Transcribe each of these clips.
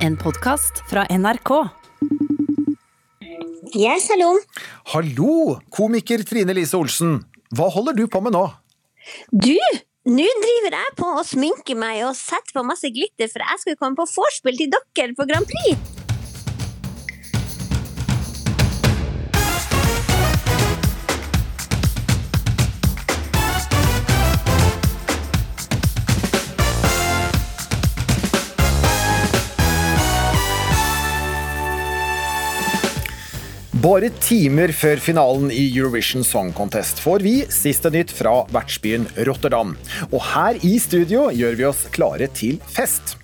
En podkast fra NRK. Yes, hallo. Hallo, komiker Trine Lise Olsen. Hva holder du på med nå? Du, nå driver jeg på å sminke meg og sette på masse glitter, for jeg skal komme på vorspiel til dere på Grand Prix. Bare timer før finalen i Eurovision Song Contest får vi siste nytt fra vertsbyen Rotterdam. Og her i studio gjør vi oss klare til fest.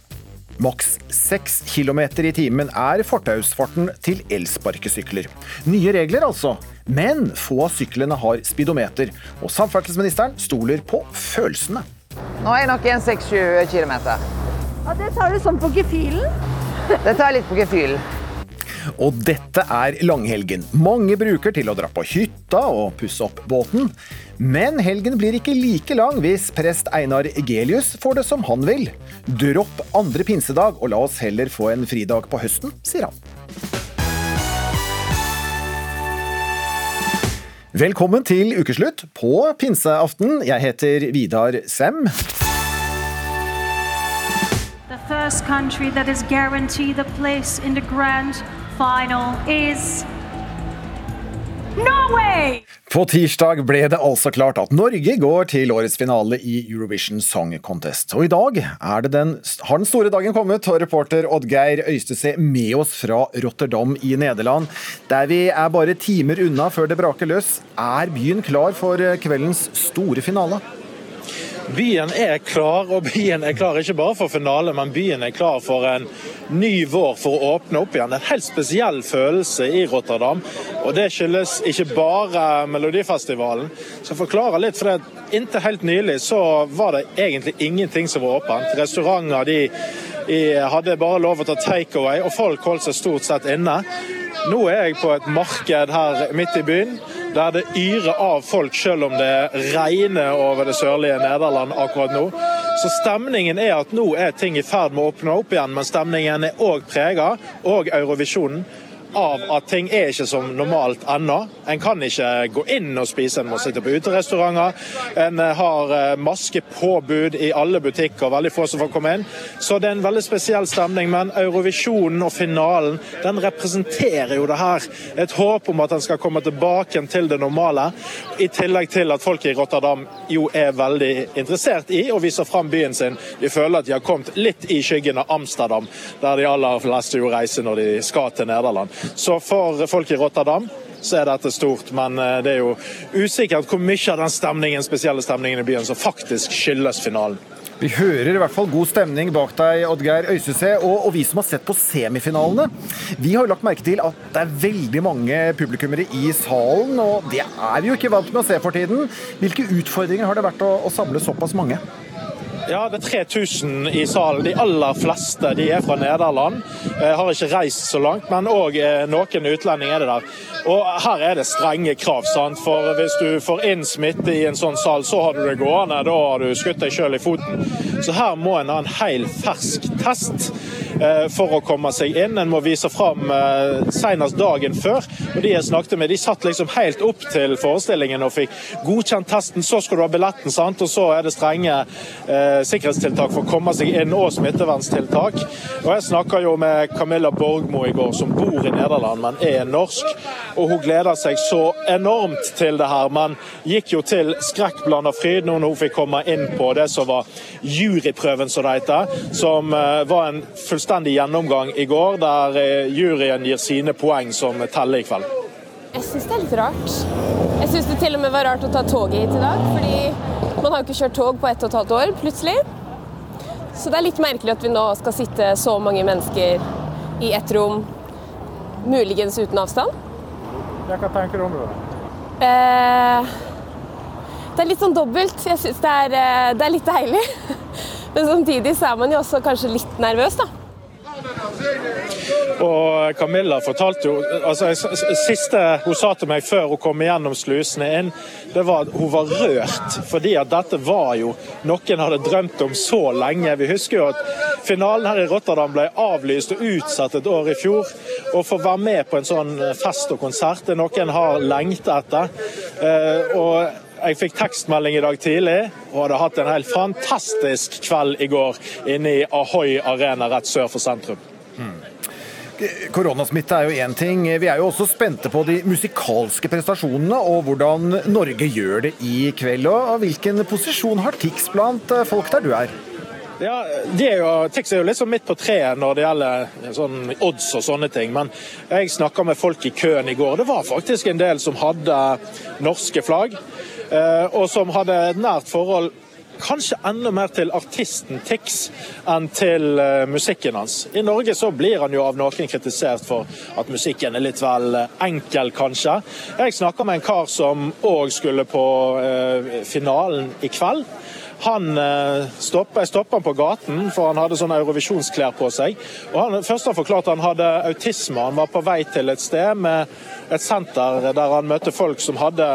Maks 6 km i timen er fortausfarten til elsparkesykler. Nye regler, altså. Men få av syklene har speedometer, og samferdselsministeren stoler på følelsene. Nå er jeg nok en 6-7 km. Ja, det tar du sånn på gefühlen. Det tar jeg litt på gefühlen. Og dette er langhelgen. Mange bruker til å dra på hytta og pusse opp båten. Men helgen blir ikke like lang hvis prest Einar Gelius får det som han vil. Dropp andre pinsedag og la oss heller få en fridag på høsten, sier han. Velkommen til ukeslutt på pinseaften. Jeg heter Vidar Sem. The first country that is guaranteed a place in the grand final is Norway! På tirsdag ble det altså klart at Norge går til årets finale i Eurovision Song Contest. Og i dag den, har den store dagen kommet, og reporter Oddgeir Øystese med oss fra Rotterdam i Nederland. Der vi er bare timer unna før det braker løs. Er byen klar for kveldens store finale? Byen er klar, og byen er klar ikke bare for finale, men byen er klar for en ny vår for å åpne opp igjen. En helt spesiell følelse i Rotterdam. Og det skyldes ikke bare Melodifestivalen. Så jeg forklarer litt, for det, inntil helt nylig så var det egentlig ingenting som var åpent. Restauranter de, de hadde bare lov å ta takeaway, og folk holdt seg stort sett inne. Nå er jeg på et marked her midt i byen der det yrer av folk selv om det regner over det sørlige Nederland akkurat nå. Så stemningen er at nå er ting i ferd med å åpne opp igjen, men stemningen er òg prega, og Eurovisjonen, av at ting er ikke som normalt ennå. En kan ikke gå inn og spise, en må sitte på uterestauranter. En eh, har eh, maskepåbud i alle butikker, veldig få som får komme inn. Så det er en veldig spesiell stemning. Men Eurovisjonen og finalen den representerer jo det her. Et håp om at den skal komme tilbake til det normale. I tillegg til at folk i Rotterdam jo er veldig interessert i å vise fram byen sin. De føler at de har kommet litt i skyggen av Amsterdam, der de aller fleste jo reiser når de skal til Nederland. Så for folk i Rotterdam så er dette stort, men eh, det er jo usikkert hvor mye av den stemningen, spesielle stemningen i byen som faktisk skyldes finalen. Vi hører i hvert fall god stemning bak deg, Oddgeir Øystese. Og, og, vi som har sett på semifinalene, vi har jo lagt merke til at det er veldig mange publikummere i salen. Og det er vi jo ikke vant med å se for tiden. Hvilke utfordringer har det vært å, å samle såpass mange? Ja, det er 3000 i salen. De aller fleste de er fra Nederland. Jeg har ikke reist så langt, men òg eh, noen utlendinger er det der. Og her er det strenge krav. sant? For hvis du får inn smitte i en sånn sal, så har du det gående. Da har du skutt deg sjøl i foten. Så her må en ha en hel fersk test eh, for å komme seg inn. En må vise fram eh, senest dagen før. Og De jeg snakket med, de satt liksom helt opp til forestillingen og fikk godkjent testen. Så skal du ha billetten, sant? og så er det strenge sikkerhetstiltak for å komme seg inn, og smittevernstiltak. Og Jeg snakka jo med Camilla Borgmo i går, som bor i Nederland, men er norsk. Og Hun gleder seg så enormt til det her, men gikk jo til skrekkblanda fryd når hun fikk komme inn på det som var juryprøven, som det heter. Som eh, var en fullstendig gjennomgang i går, der eh, juryen gir sine poeng som teller i kveld. Jeg syns det er litt rart. Jeg syns det til og med var rart å ta toget hit i dag. Fordi man har jo ikke kjørt tog på ett og et halvt år, plutselig. Så det er litt merkelig at vi nå skal sitte så mange mennesker i ett rom, muligens uten avstand. Hva tenker du om det? Eh, det er litt sånn dobbelt. Jeg syns det, eh, det, er litt deilig. Men samtidig så er man jo også kanskje litt nervøs, da. Og Camilla fortalte jo altså Siste hun sa til meg før hun kom igjennom slusene inn, det var at hun var rørt. Fordi at dette var jo noen hadde drømt om så lenge. Vi husker jo at finalen her i Rotterdam ble avlyst og utsatt et år i fjor. Å få være med på en sånn fest og konsert det noen har lengtet etter. Eh, og jeg fikk tekstmelding i dag tidlig og hadde hatt en helt fantastisk kveld i går inne i Ahoy Arena rett sør for sentrum. Koronasmitte er jo én ting. Vi er jo også spente på de musikalske prestasjonene og hvordan Norge gjør det i kveld. Og hvilken posisjon har Tix blant eh, folk der du er? Ja, er jo, Tix er jo litt sånn midt på treet når det gjelder sånn odds og sånne ting. Men jeg snakka med folk i køen i går. Det var faktisk en del som hadde norske flagg. Eh, og som hadde et nært forhold kanskje enda mer til artisten Tix enn til uh, musikken hans. I Norge så blir han jo av noen kritisert for at musikken er litt vel uh, enkel, kanskje. Jeg snakka med en kar som òg skulle på uh, finalen i kveld. Han stoppa, jeg stoppa han på gaten, for han hadde sånne Eurovisjonsklær på seg. Og han, først han forklarte han hadde autisme. Han var på vei til et sted med et senter der han møtte folk som hadde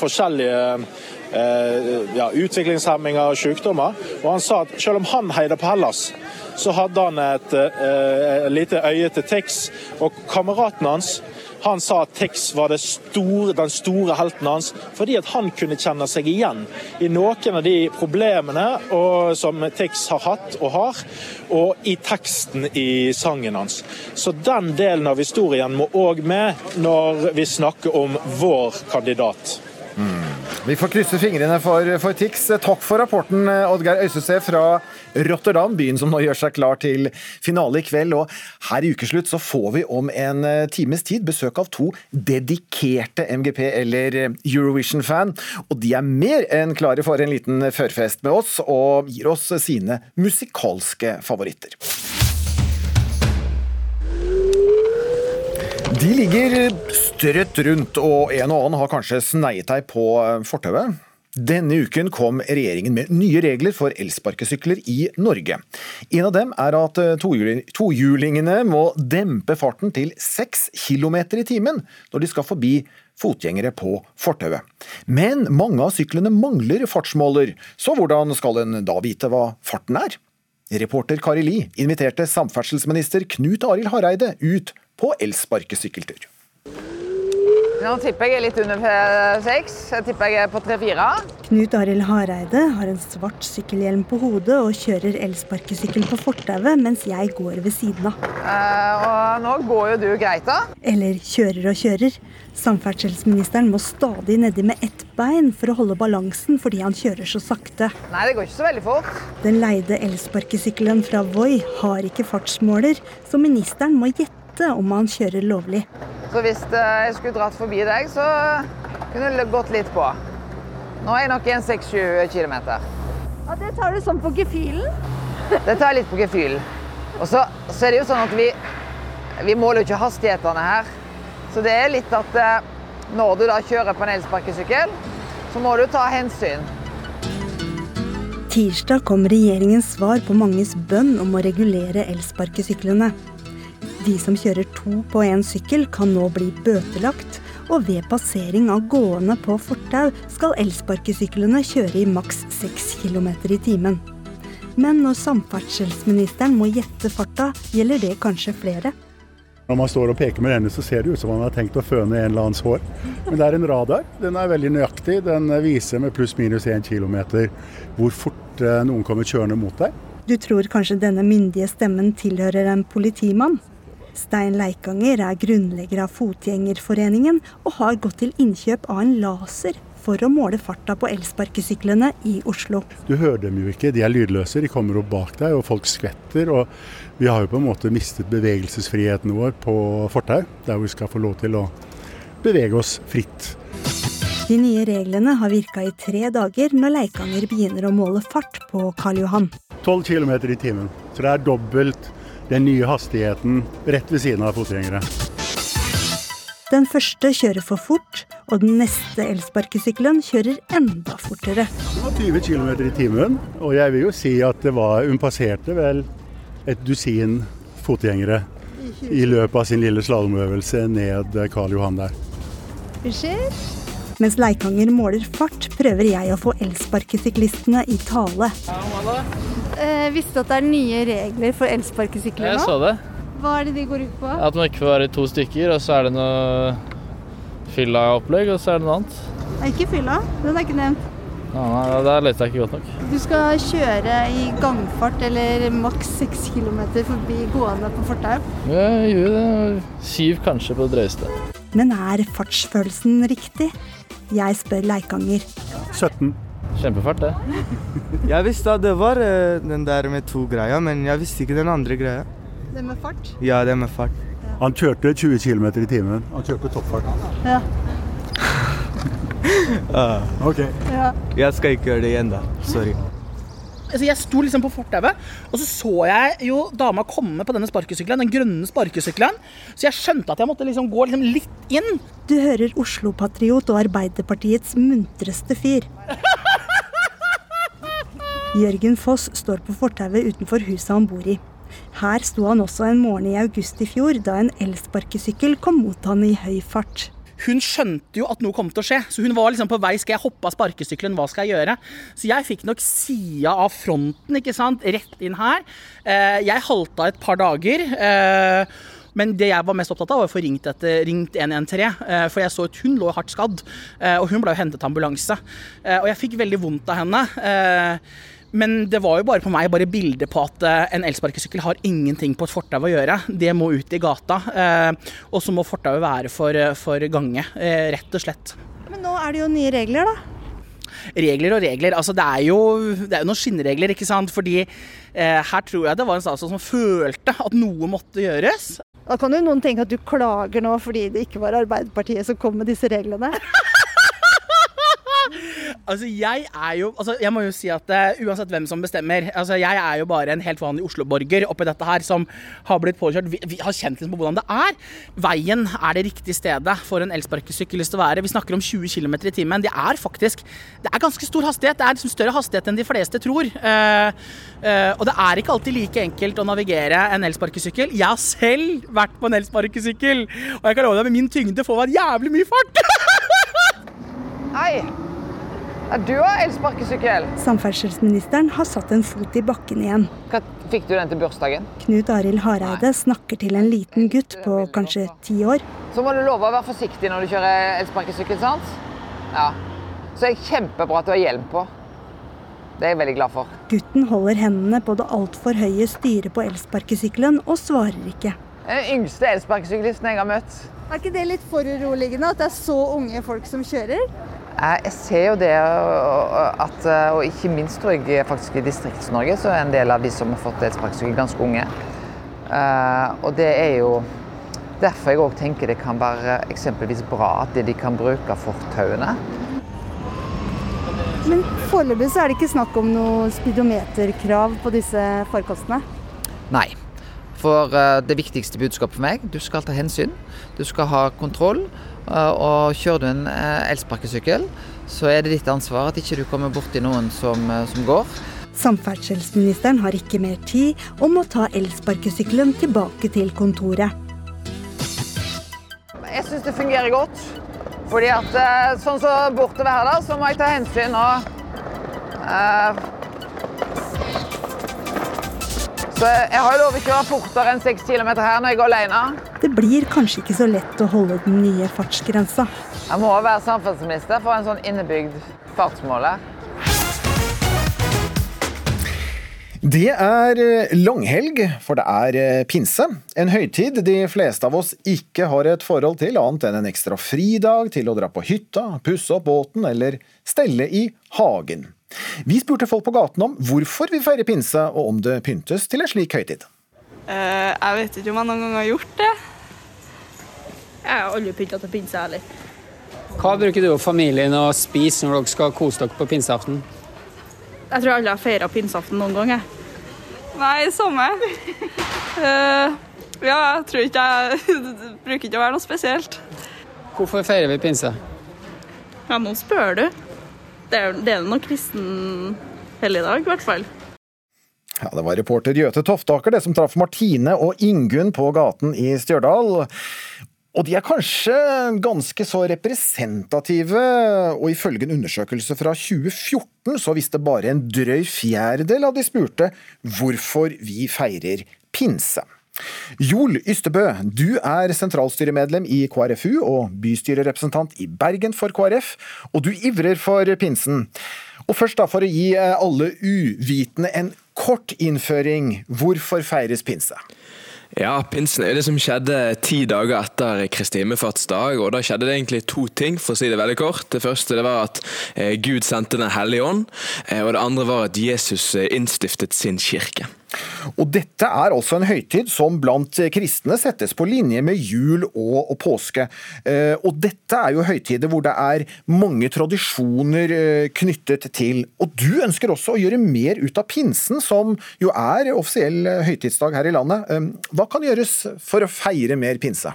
forskjellige Eh, ja, utviklingshemminger og sykdommer. Og han sa at selv om han heide på Hellas, så hadde han et eh, lite øye til Tix. Og kameraten hans han sa at Tix var store, den store helten hans, fordi at han kunne kjenne seg igjen i noen av de problemene og, som Tix har hatt og har, og i teksten i sangen hans. Så den delen av historien må òg med når vi snakker om vår kandidat. Mm. Vi får krysse fingrene for, for Tix. Takk for rapporten, Oddgeir Øystese fra Rotterdam, byen som nå gjør seg klar til finale i kveld. Og her i ukeslutt så får vi om en eh, times tid besøk av to dedikerte MGP- eller Eurovision-fan. Og de er mer enn klare for en liten førfest med oss, og gir oss sine musikalske favoritter. De ligger strøtt rundt, og en og annen har kanskje sneiet deg på fortauet. Denne uken kom regjeringen med nye regler for elsparkesykler i Norge. En av dem er at tohjulingene må dempe farten til 6 km i timen når de skal forbi fotgjengere på fortauet. Men mange av syklene mangler fartsmåler, så hvordan skal en da vite hva farten er? Reporter Kari Li inviterte samferdselsminister Knut Arild Hareide ut på elsparkesykkeltur. Nå tipper jeg litt under seks. Jeg tipper jeg er på tre-fire. Knut Arild Hareide har en svart sykkelhjelm på hodet og kjører elsparkesykkel på fortauet, mens jeg går ved siden av. Eh, og nå går jo du greit, da. Eller kjører og kjører. Samferdselsministeren må stadig nedi med ett bein for å holde balansen fordi han kjører så sakte. Nei, det går ikke så veldig fort. Den leide elsparkesykkelen fra Voi har ikke fartsmåler, så ministeren må gjette vite om han kjører lovlig. Så hvis eh, jeg skulle dratt forbi deg, så kunne det gått litt på. Nå er jeg nok en 6-7 km. Ja, det tar du sånn på gefühlen? det tar jeg litt på gefühlen. Og så, så, er det jo sånn at vi, vi måler jo ikke hastighetene her. Så det er litt at eh, når du da kjører på en elsparkesykkel, så må du ta hensyn. Tirsdag kom regjeringens svar på manges bønn om å regulere elsparkesyklene. De som kjører to på én sykkel, kan nå bli bøtelagt. Og ved passering av gående på fortau skal elsparkesyklene kjøre i maks 6 km i timen. Men når samferdselsministeren må gjette farta, gjelder det kanskje flere. Når man står og peker med denne, så ser det ut som man har tenkt å føne en eller annens hår. Men det er en radar. Den er veldig nøyaktig. Den viser med pluss-minus 1 km hvor fort eh, noen kommer kjørende mot deg. Du tror kanskje denne myndige stemmen tilhører en politimann? Stein Leikanger er grunnlegger av Fotgjengerforeningen og har gått til innkjøp av en laser for å måle farta på elsparkesyklene i Oslo. Du hører dem jo ikke, de er lydløse. De kommer opp bak deg, og folk skvetter. Og vi har jo på en måte mistet bevegelsesfriheten vår på fortau, der vi skal få lov til å bevege oss fritt. De nye reglene har virka i tre dager når Leikanger begynner å måle fart på Karl Johan. 12 km i timen. Så det er dobbelt den nye hastigheten rett ved siden av fotgjengere. Den første kjører for fort, og den neste elsparkesykkelen kjører enda fortere. Det var 20 km i timen, og jeg vil jo si at det var Hun passerte vel et dusin fotgjengere i løpet av sin lille slalåmøvelse ned Karl Johan der. Unnskyld? Mens Leikanger måler fart, prøver jeg å få elsparkesyklistene i tale. Eh, visste du at det er nye regler for elsparkesykler nå? Jeg så det. Hva er det de går ut på? At man ikke får være to stykker, og så er det noe fylla-opplegg, og så er det noe annet. Nei, ikke fylla. Den er ikke nevnt. Ja, nei, Der leste jeg ikke godt nok. Du skal kjøre i gangfart eller maks 6 km forbi gående på fortau. Jeg gjorde det. Syv kanskje på det drøyeste. Men er fartsfølelsen riktig? Jeg spør Leikanger. 17. Kjempefart, det. Jeg visste at det var eh, den der med to greia, men jeg visste ikke den andre greia. Det med fart? Ja, det med fart. Han kjørte 20 km i timen. Han kjørte toppfart. Ja. Ah, Ok. ja. jeg skal ikke gjøre det igjen, da. Sorry. Altså, jeg sto liksom på fortauet, og så så jeg jo dama komme på denne sparkesykkelen, den grønne sparkesykkelen. Så jeg skjønte at jeg måtte liksom gå liksom litt inn. Du hører Oslo-patriot og Arbeiderpartiets muntreste fyr. Jørgen Foss står på fortauet utenfor huset han bor i. Her sto han også en morgen i august i fjor, da en elsparkesykkel kom mot han i høy fart. Hun skjønte jo at noe kom til å skje, så hun var liksom på vei. Skal jeg hoppe av sparkesykkelen? Hva skal jeg gjøre? Så jeg fikk nok sida av fronten, ikke sant, rett inn her. Eh, Jeg halta et par dager. eh, Men det jeg var mest opptatt av, var å få ringt, etter, ringt 113. eh, For jeg så at hun lå hardt skadd, og hun ble jo hentet til ambulanse. Og jeg fikk veldig vondt av henne. Men det var jo bare på meg bare bildet på at eh, en elsparkesykkel har ingenting på et fortau å gjøre. Det må ut i gata. eh, Og så må fortauet være for, eh, for gange, rett og slett. Men nå er det jo nye regler, da. Regler og regler. Altså, det er jo, det er jo noen skinnregler, ikke sant. Fordi eh, her tror jeg det var en statsråd som følte at noe måtte gjøres. Da kan jo noen tenke at du klager nå fordi det ikke var Arbeiderpartiet som kom med disse reglene. Altså, jeg er jo altså, Jeg må jo si at uh, uansett hvem som bestemmer altså, Jeg er jo bare en helt vanlig Oslo-borger oppi dette her som har blitt påkjørt. Vi, vi har kjent litt på hvordan det er. Veien er det riktige stedet for en elsparkesyklist å være. Vi snakker om 20 km i timen. Det er faktisk Det er ganske stor hastighet. Det er liksom større hastighet enn de fleste tror. Uh, uh, og det er ikke alltid like enkelt å navigere en elsparkesykkel. Jeg har selv vært på en elsparkesykkel, og jeg kan love deg med min tyngde får man jævlig mye fart. Hei! Ja, du har elsparkesykkel. Samferdselsministeren har satt en fot i bakken igjen. Hva, fikk du den til bursdagen? Knut Arild Hareide snakker til en liten gutt på kanskje ti år. Så må du love å være forsiktig når du kjører elsparkesykkel, sant? Ja. Så er det kjempebra at du har hjelm på. Det er jeg veldig glad for. Gutten holder hendene på det altfor høye styret på elsparkesykkelen og svarer ikke. Den yngste elsparkesyklisten jeg har møtt. Er ikke det litt foruroligende at det er så unge folk som kjører? Eh, Jeg ser jo det at, eh, og ikke minst tror jeg faktisk i Distrikts-Norge, så er en del av de som har fått elsparkesykkel ganske unge. Eh, Og det er jo derfor jeg òg tenker det kan være eksempelvis bra at de kan bruke fortauene. Men foreløpig så er det ikke snakk om noe speedometerkrav på disse farkostene. Nei. For eh, det viktigste budskapet for meg, du skal ta hensyn. Du skal ha kontroll. eh, Og kjører du en eh, elsparkesykkel, så er det ditt ansvar at ikke du kommer borti noen som, som går. Samferdselsministeren har ikke mer tid og må ta elsparkesykkelen tilbake til kontoret. Jeg syns det fungerer godt. Fordi at sånn som bortover her, da, så må jeg ta hensyn og eh, Så jeg har lov å kjøre fortere enn 6 km her når jeg går alene. Det blir kanskje ikke så lett å holde den nye fartsgrensa. Jeg må være samferdselsminister for en sånn innebygd fartsmåler. Det er eh, langhelg, for det er eh, pinse. En høytid de fleste av oss ikke har et forhold til, annet enn en ekstra fridag til å dra på hytta, pusse opp båten eller stelle i hagen. Vi spurte folk på gaten om hvorfor vi feirer pinse, og om det pyntes til en slik høytid. Uh, jeg vet ikke om jeg noen gang har gjort det. Jeg har aldri pynta til pinse heller. Hva bruker du og familien å spise når dere skal kose dere på pinseaften? Jeg tror alle har feira pinseaften noen gang. jeg. Nei, samme. uh, ja, jeg tror ikke jeg bruker ikke å være noe spesielt. Hvorfor feirer vi pinse? Ja, nå spør du. Det er, det er noe kristen helligdag, i hvert fall. Ja, Det var reporter Gjøte Toftaker det som traff Martine og Ingunn på gaten i Stjørdal. Og de er kanskje ganske så representative, og ifølge en undersøkelse fra 2014 så visste bare en drøy fjerdedel av de spurte hvorfor vi feirer pinse. Joel Ystebø, du er sentralstyremedlem i KrFU og bystyrerepresentant i Bergen for KrF, og du ivrer for pinsen. Og først da, For å gi alle uvitende en kort innføring, hvorfor feires pinse? Ja, Pinsen er det som skjedde ti dager etter Kristi himmelfartsdag. og Da skjedde det egentlig to ting, for å si det veldig kort. Det første det var at eh, Gud sendte Den hellige ånd, eh, og det andre var at Jesus eh, innstiftet sin kirke. Og Dette er altså en høytid som blant kristne settes på linje med jul og, påske. Eh, og Dette er jo høytider hvor det er mange tradisjoner eh, knyttet til. Og Du ønsker også å gjøre mer ut av pinsen, som jo er offisiell høytidsdag her i landet. Eh, hva kan gjøres for å feire mer pinse?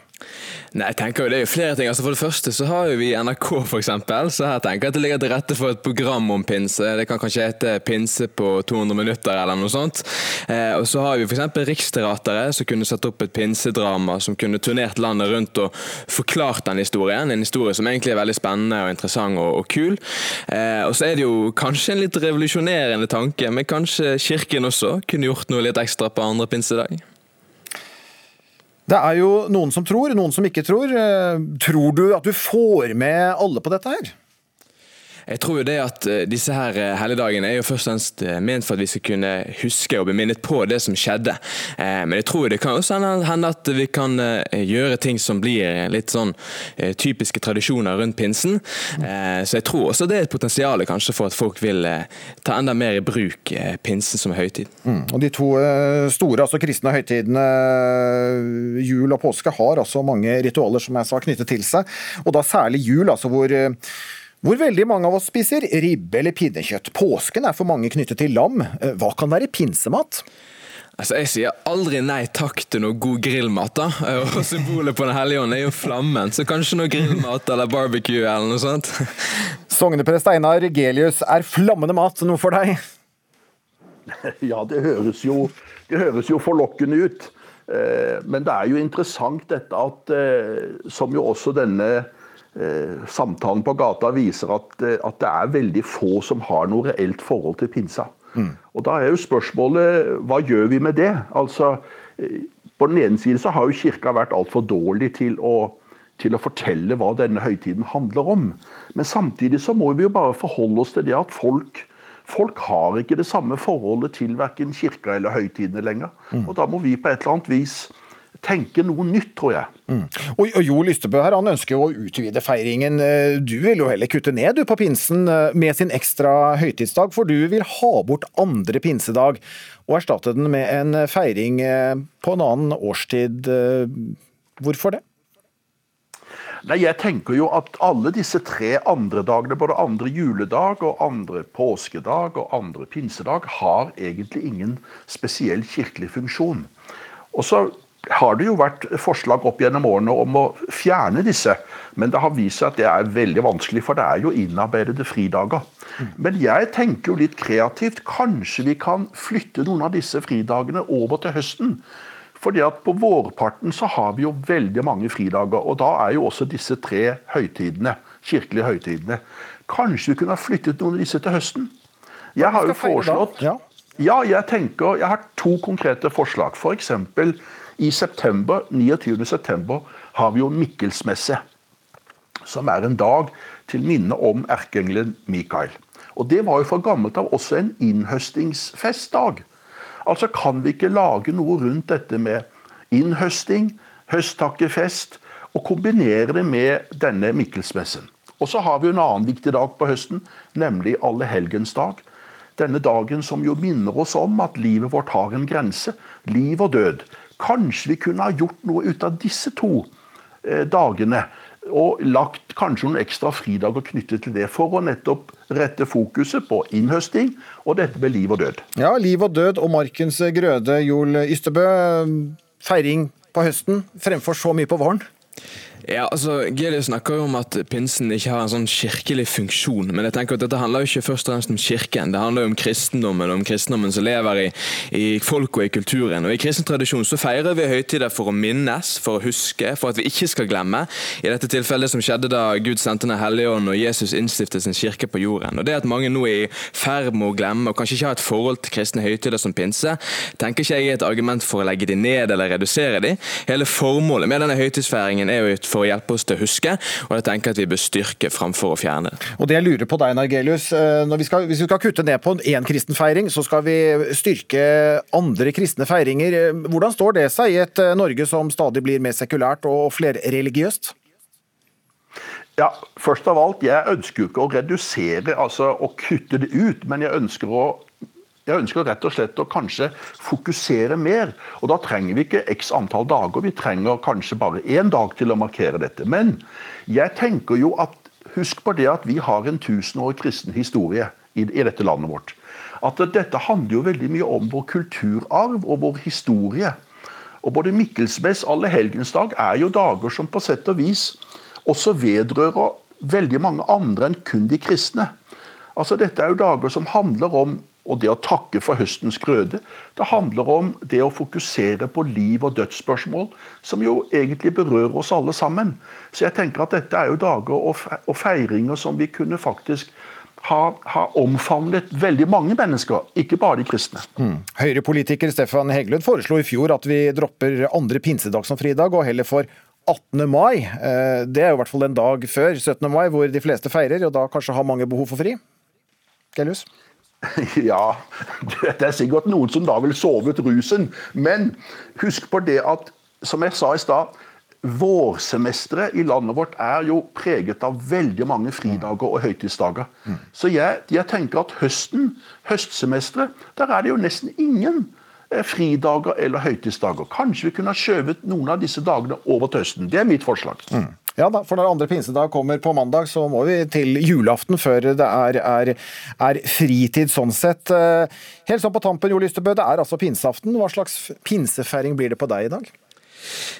Nei, jeg tenker jo Det er jo flere ting. Altså For det første så har jo vi NRK, for eksempel, så her tenker jeg at det ligger til rette for et program om pinse. Det kan kanskje hete 'Pinse på 200 minutter' eller noe sånt. Eh, og så har vi f.eks. Riksteateret, som kunne satt opp et pinsedrama som kunne turnert landet rundt og forklart den historien. En historie som egentlig er veldig spennende og interessant og, og kul. Eh, og så er det jo kanskje en litt revolusjonerende tanke, men kanskje Kirken også kunne gjort noe litt ekstra på andre pinsedag? Det er jo noen som tror, noen som ikke tror. Eh, tror du at du får med alle på dette her? Jeg tror jo det at eh, disse her eh, helligdagene er jo først og fremst eh, ment for at vi skal kunne huske og bli minnet på det som skjedde. Men jeg tror det kan også hende at vi kan gjøre ting som blir litt sånn typiske tradisjoner rundt pinsen. Så jeg tror også det er et potensial kanskje for at folk vil ta enda mer i bruk pinsen som høytid. Mm. Og De to store altså kristne høytidene jul og påske har altså mange ritualer som jeg sa knyttet til seg, og da særlig jul, altså hvor hvor veldig mange av oss spiser ribbe eller pinnekjøtt. Påsken er for mange knyttet til lam. Eh, hva kan være pinsemat? Altså, Jeg sier aldri nei takk til noe god grillmat. da. Og Symbolet på Den hellige ånd er jo flammen, så kanskje noe grillmat eller barbecue eller noe sånt. Sogneprest Einar Gelius, er flammende mat noe for deg? Ja, det høres jo, det høres jo forlokkende ut. Eh, men det er jo interessant dette at, eh, som jo også denne Eh, samtalen på gata viser at, eh, at, det er veldig få som har noe reelt forhold til pinsa. Mm. Og Da er jo spørsmålet hva gjør vi med det? Altså, eh, På den ene siden så har jo kirka vært altfor dårlig til å, til å fortelle hva denne høytiden handler om. Men samtidig så må vi jo bare forholde oss til det at folk, folk har ikke det samme forholdet til verken kirka eller høytidene lenger. Mm. Og da må vi på et eller annet vis tenke noe nytt, tror jeg. Mm. Og, og Jo Lystebø her, han ønsker jo å utvide feiringen. Eh, du vil jo heller kutte ned du på pinsen eh, med sin ekstra høytidsdag, for du vil ha bort andre pinsedag og erstatte den med en feiring eh, på en annen årstid. Hvorfor det? Nei, Jeg tenker jo at alle disse tre andre dagene, både andre juledag og andre påskedag og andre pinsedag, har egentlig ingen spesiell kirkelig funksjon. Og så har det jo vært forslag opp gjennom årene om å fjerne disse. Men det har vist seg at det er veldig vanskelig, for det er jo innarbeidede fridager. Men jeg tenker jo litt kreativt. Kanskje vi kan flytte noen av disse fridagene over til høsten. Fordi at på vårparten så har vi jo veldig mange fridager. Og da er jo også disse tre høytidene, kirkelige høytidene. Kanskje vi kunne ha flyttet noen av disse til høsten? Jeg har jo foreslått ja, jeg tenker, jeg har to konkrete forslag. F.eks. For i september, 29. september har vi jo Mikkelsmesse. Som er en dag til minne om erkeengelen Mikael. Og Det var jo fra gammelt av også en innhøstingsfestdag. Altså Kan vi ikke lage noe rundt dette med innhøsting, høsttakkefest, og kombinere det med denne Mikkelsmessen? Og så har vi en annen viktig dag på høsten, nemlig Allehelgensdag. Denne dagen som jo minner oss om at livet vårt har en grense. Liv og død. Kanskje vi kunne ha gjort noe ut av disse to eh, dagene. Og lagt kanskje noen ekstra fridager knyttet til det, for å nettopp rette fokuset på innhøsting og dette med liv og død. Ja, liv og død og markens grøde, Joel Ystebø. Feiring på høsten fremfor så mye på våren? Ja, altså, Gelius snakker jo om at pinsen ikke har en sånn kirkelig funksjon, men jeg tenker at dette handler jo ikke først og fremst om kirken. Det handler jo om kristendommen, om kristendommen som lever i, i folk og i kulturen. Og I kristen tradisjon så feirer vi høytider for å minnes, for å huske, for at vi ikke skal glemme. I dette tilfellet som skjedde da Gud sendte Den hellige ånd og Jesus innstiftet sin kirke på jorden. Og Det at mange nå er i ferd med å glemme og kanskje ikke har et forhold til kristne høytider som pinse, tenker ikke jeg er et argument for å legge de ned eller redusere de. Hele formålet med denne høytidsfeiringen er jo et for å hjelpe oss til å huske, og jeg tenker at vi bør styrke framfor å fjerne det. Og det jeg lurer på deg, Nargelius, eh, vi skal, Hvis vi skal kutte ned på én kristen feiring, så skal vi styrke andre kristne feiringer. Eh, hvordan står det seg i et eh, Norge som stadig blir mer sekulært og flerreligiøst? Ja, først av alt, Jeg ønsker jo ikke å redusere, altså å kutte det ut, men jeg ønsker å jeg ønsker rett og slett å kanskje fokusere mer. Og da trenger vi ikke x antall dager, vi trenger kanskje bare én dag til å markere dette. Men jeg tenker jo at husk på det at vi har en tusenårig kristen historie i, i dette landet vårt. At dette handler jo veldig mye om vår kulturarv og vår historie. Og både Mikkelsmess Allehelgensdag er jo dager som på sett og vis også vedrører veldig mange andre enn kun de kristne. Altså Dette er jo dager som handler om og det å takke for høstens grøde. Det handler om det å fokusere på liv- og dødsspørsmål, som jo egentlig berører oss alle sammen. Så jeg tenker at dette er jo dager og feiringer som vi kunne faktisk ha, ha omfavnet veldig mange mennesker, ikke bare de kristne. Mm. Høyre-politiker Stefan Heggelund foreslo i fjor at vi dropper andre pinsedag som fridag, og heller får 18. mai. Eh, det er jo i hvert fall en dag før 17. mai, hvor de fleste feirer, og da kanskje har mange behov for fri? Gellus? Ja, det er sikkert noen som da vil sove ut rusen. Men husk på det at, som jeg sa i stad, vårsemesteret i landet vårt er jo preget av veldig mange fridager og høytidsdager. Så jeg, jeg tenker at høsten, høstsemesteret, der er det jo nesten ingen eh, fridager eller høytidsdager. Kanskje vi kunne ha skjøvet noen av disse dagene over til høsten. Det er mitt forslag. Mm. Ja da, for når andre pinsedag kommer på mandag, så må vi til julaften før det er, er, er fritid sånn sett. Eh, helt sånn på tampen, Jo Lystebø, det er altså pinseaften. Hva slags pinsefeiring blir det på deg i dag?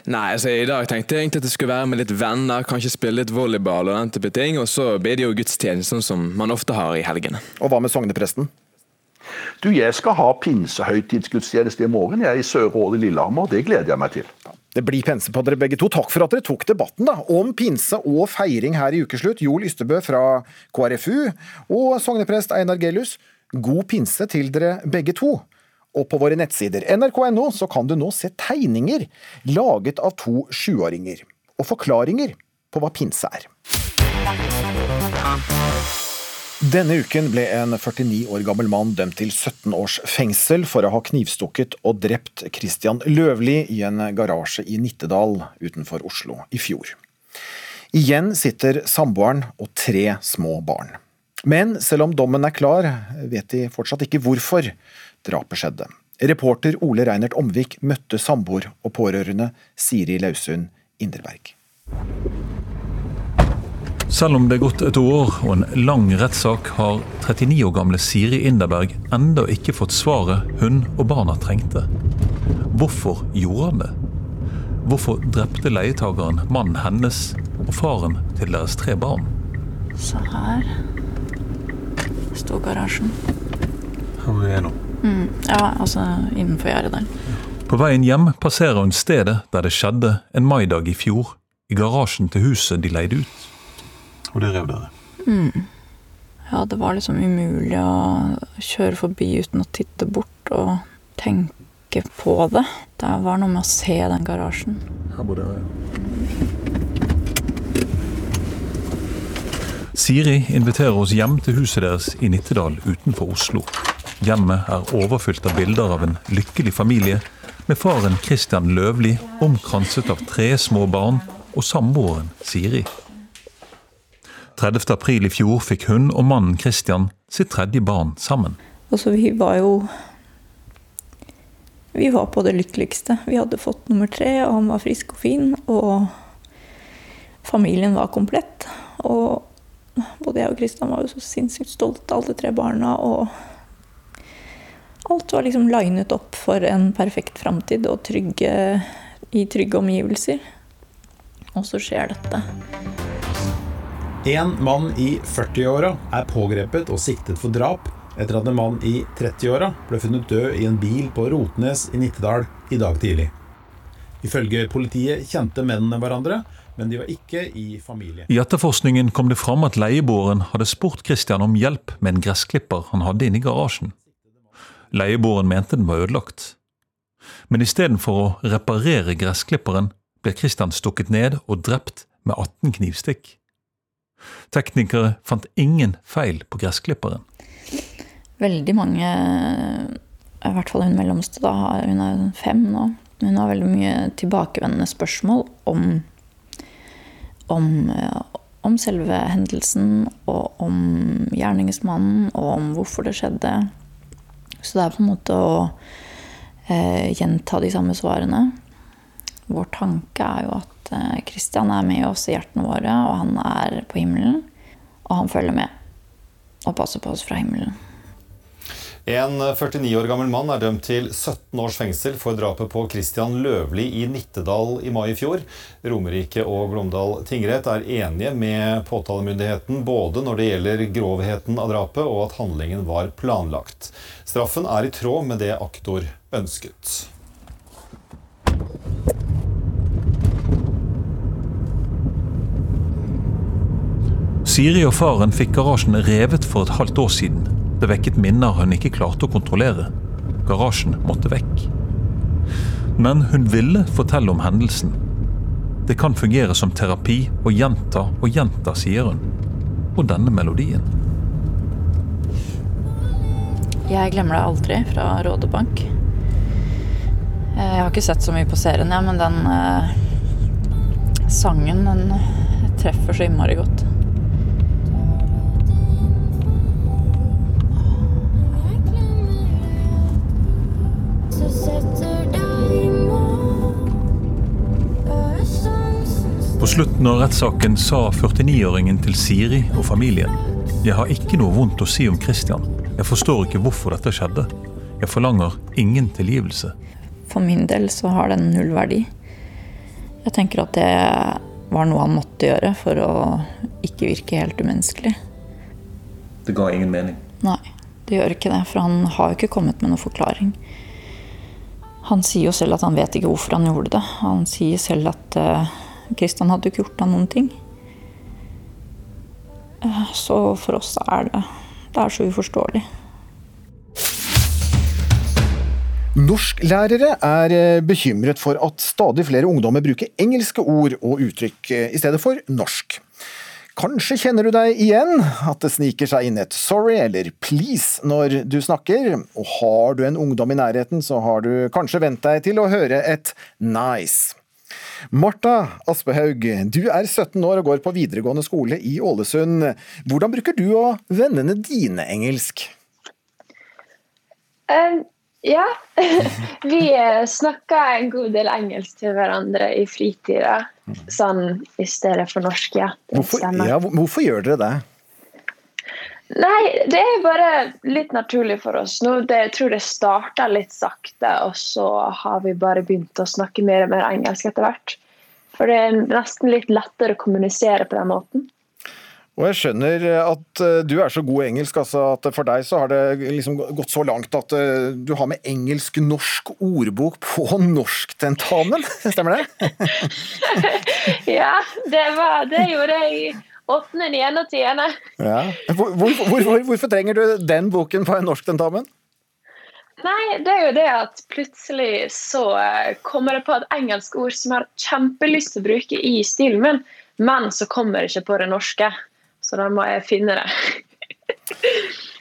Nei, altså I dag tenkte jeg egentlig at det skulle være med litt venner, kanskje spille litt volleyball og den type ting. Og så blir det jo gudstjenesten som man ofte har i helgene. Og hva med sognepresten? Du, Jeg skal ha pinsehøytidsgudstjeneste i morgen jeg er i Sør-Ål i Lillehammer. Det gleder jeg meg til. Det blir pense på dere begge to. Takk for at dere tok debatten da, om pinse og feiring her i ukeslutt. Joel Ystebø fra KrFU og sogneprest Einar Gellus. God pinse til dere begge to. Og på våre nettsider nrk.no så kan du nå se tegninger laget av to sjuåringer. Og forklaringer på hva pinse er. Denne uken ble en 49 år gammel mann dømt til 17 års fengsel for å ha knivstukket og drept Christian Løvli i en garasje i Nittedal utenfor Oslo i fjor. Igjen sitter samboeren og tre små barn. Men selv om dommen er klar, vet de fortsatt ikke hvorfor drapet skjedde. Reporter Ole Reinert Omvik møtte samboer og pårørende Siri Lausund Inderberg. Selv om det er gått et år og en lang rettssak, har 39 år gamle Siri Inderberg enda ikke fått svaret hun og barna trengte. Hvorfor gjorde han det? Hvorfor drepte leietageren mannen hennes og faren til deres tre barn? Så her står garasjen. Hvor er nå? Mm, ja, altså innenfor gjerdet der. På veien hjem passerer hun stedet der det skjedde en maidag i fjor, i garasjen til huset de leide ut. Og det rev dere? Mm. Ja, det var liksom umulig å kjøre forbi uten å titte bort og tenke på det. Det var noe med å se den garasjen. Her bor dere, ja. Siri inviterer oss hjem til huset deres i Nittedal utenfor Oslo. Hjemmet er overfylt av bilder av en lykkelig familie med faren Christian Løvli omkranset av tre små barn og samboeren Siri. 30. april i fjor fikk hun og mannen Christian sitt tredje barn sammen. Altså, vi var jo Vi var på det lykkeligste. Vi hadde fått nummer tre, og han var frisk og fin. Og familien var komplett. Og både jeg og Christian var jo så sinnssykt stolte alle tre barna. Og alt var liksom linet opp for en perfekt framtid og trygge, i trygge omgivelser. og så skjer dette. En mann i 40-åra er pågrepet og siktet for drap etter at en mann i 30-åra ble funnet død i en bil på Rotnes i Nittedal i dag tidlig. Ifølge politiet kjente mennene hverandre, men de var ikke i familie. I etterforskningen kom det fram at leieboeren hadde spurt Christian om hjelp med en gressklipper han hadde inne i garasjen. Leieboeren mente den var ødelagt. Men istedenfor å reparere gressklipperen, ble Christian stukket ned og drept med 18 knivstikk. Teknikere fant ingen feil på gressklipperen. Veldig mange, i hvert fall hun mellomste, da, hun er fem nå, hun har veldig mye tilbakevendende spørsmål om, om, om selve hendelsen, og om gjerningsmannen, og om hvorfor det skjedde. Så det er på en måte å eh, gjenta de samme svarene. Vår tanke er jo at eh, Kristian er med oss i hjertene våre, og han er på himmelen. Og han følger med og passer på oss fra himmelen. En 49 år gammel mann er dømt til 17 års fengsel for drapet på Christian Løvli i Nittedal i mai i fjor. Romerike og Glåmdal tingrett er enige med påtalemyndigheten både når det gjelder grovheten av drapet og at handlingen var planlagt. Straffen er i tråd med det aktor ønsket. Siri og faren fikk garasjen revet for et halvt år siden. Det vekket minner hun ikke klarte å kontrollere. Garasjen måtte vekk. Men hun ville fortelle om hendelsen. Det kan fungere som terapi å gjenta og gjenta, sier hun. Og denne melodien. Jeg glemmer deg aldri fra Rådebank. Eh, Jeg har ikke sett så mye på serien, ja, men den eh, sangen den treffer så innmari godt. På slutten av rettssaken sa 49-åringen til Siri og familien Jeg har ikke noe vondt å si om Christian. Jeg forstår ikke hvorfor dette skjedde. Jeg forlanger ingen tilgivelse. For min del så har den null verdi. Jeg tenker at det var noe han måtte gjøre for å ikke virke helt umenneskelig. Det ga ingen mening. Nei, det gjør ikke det, for han har jo ikke kommet med noen forklaring. Han sier jo selv at han vet ikke hvorfor han gjorde det. Han sier selv at uh, Kristian hadde ikke gjort han noen ting. Eh, Så for oss er det Det er så uforståelig. Norsklærere er eh, bekymret for at stadig flere ungdommer bruker engelske ord og uttrykk eh, i stedet for norsk. Kanskje kjenner du deg igjen, at det sniker seg inn et sorry eller please når du snakker, og har du en ungdom i nærheten, så har du kanskje vent deg til å høre et nice. Marta Aspehaug, du er 17 år og går på videregående skole i Ålesund. Hvordan bruker du og vennene dine engelsk? Um, ja. vi eh, snakker en god del engelsk til hverandre i fritida. Sånn i stedet for norsk, ja. Hvorfor, ja, hvorfor gjør dere det? Nei, det er bare litt naturlig for oss nå. Det, jeg tror det starta litt sakte, og så har vi bare begynt å snakke mer og mer engelsk etter hvert. For det er nesten litt lettere å kommunisere på den måten. Og jeg skjønner at eh, du er så god i engelsk, altså at for deg så har det liksom gått så langt at eh, du har med engelsk-norsk ordbok på norsktentamen, stemmer det? Ja, det, var, det gjorde jeg åttende, niende og tiende. Ja. Hvor, hvor, hvorfor, hvorfor trenger du den boken på en norsktentamen? Nei, det er jo det at plutselig så eh, kommer jeg på et engelsk ord som jeg har kjempelyst til å bruke i stilen min, men så kommer jeg ikke på det norske. Så da må jeg finne det.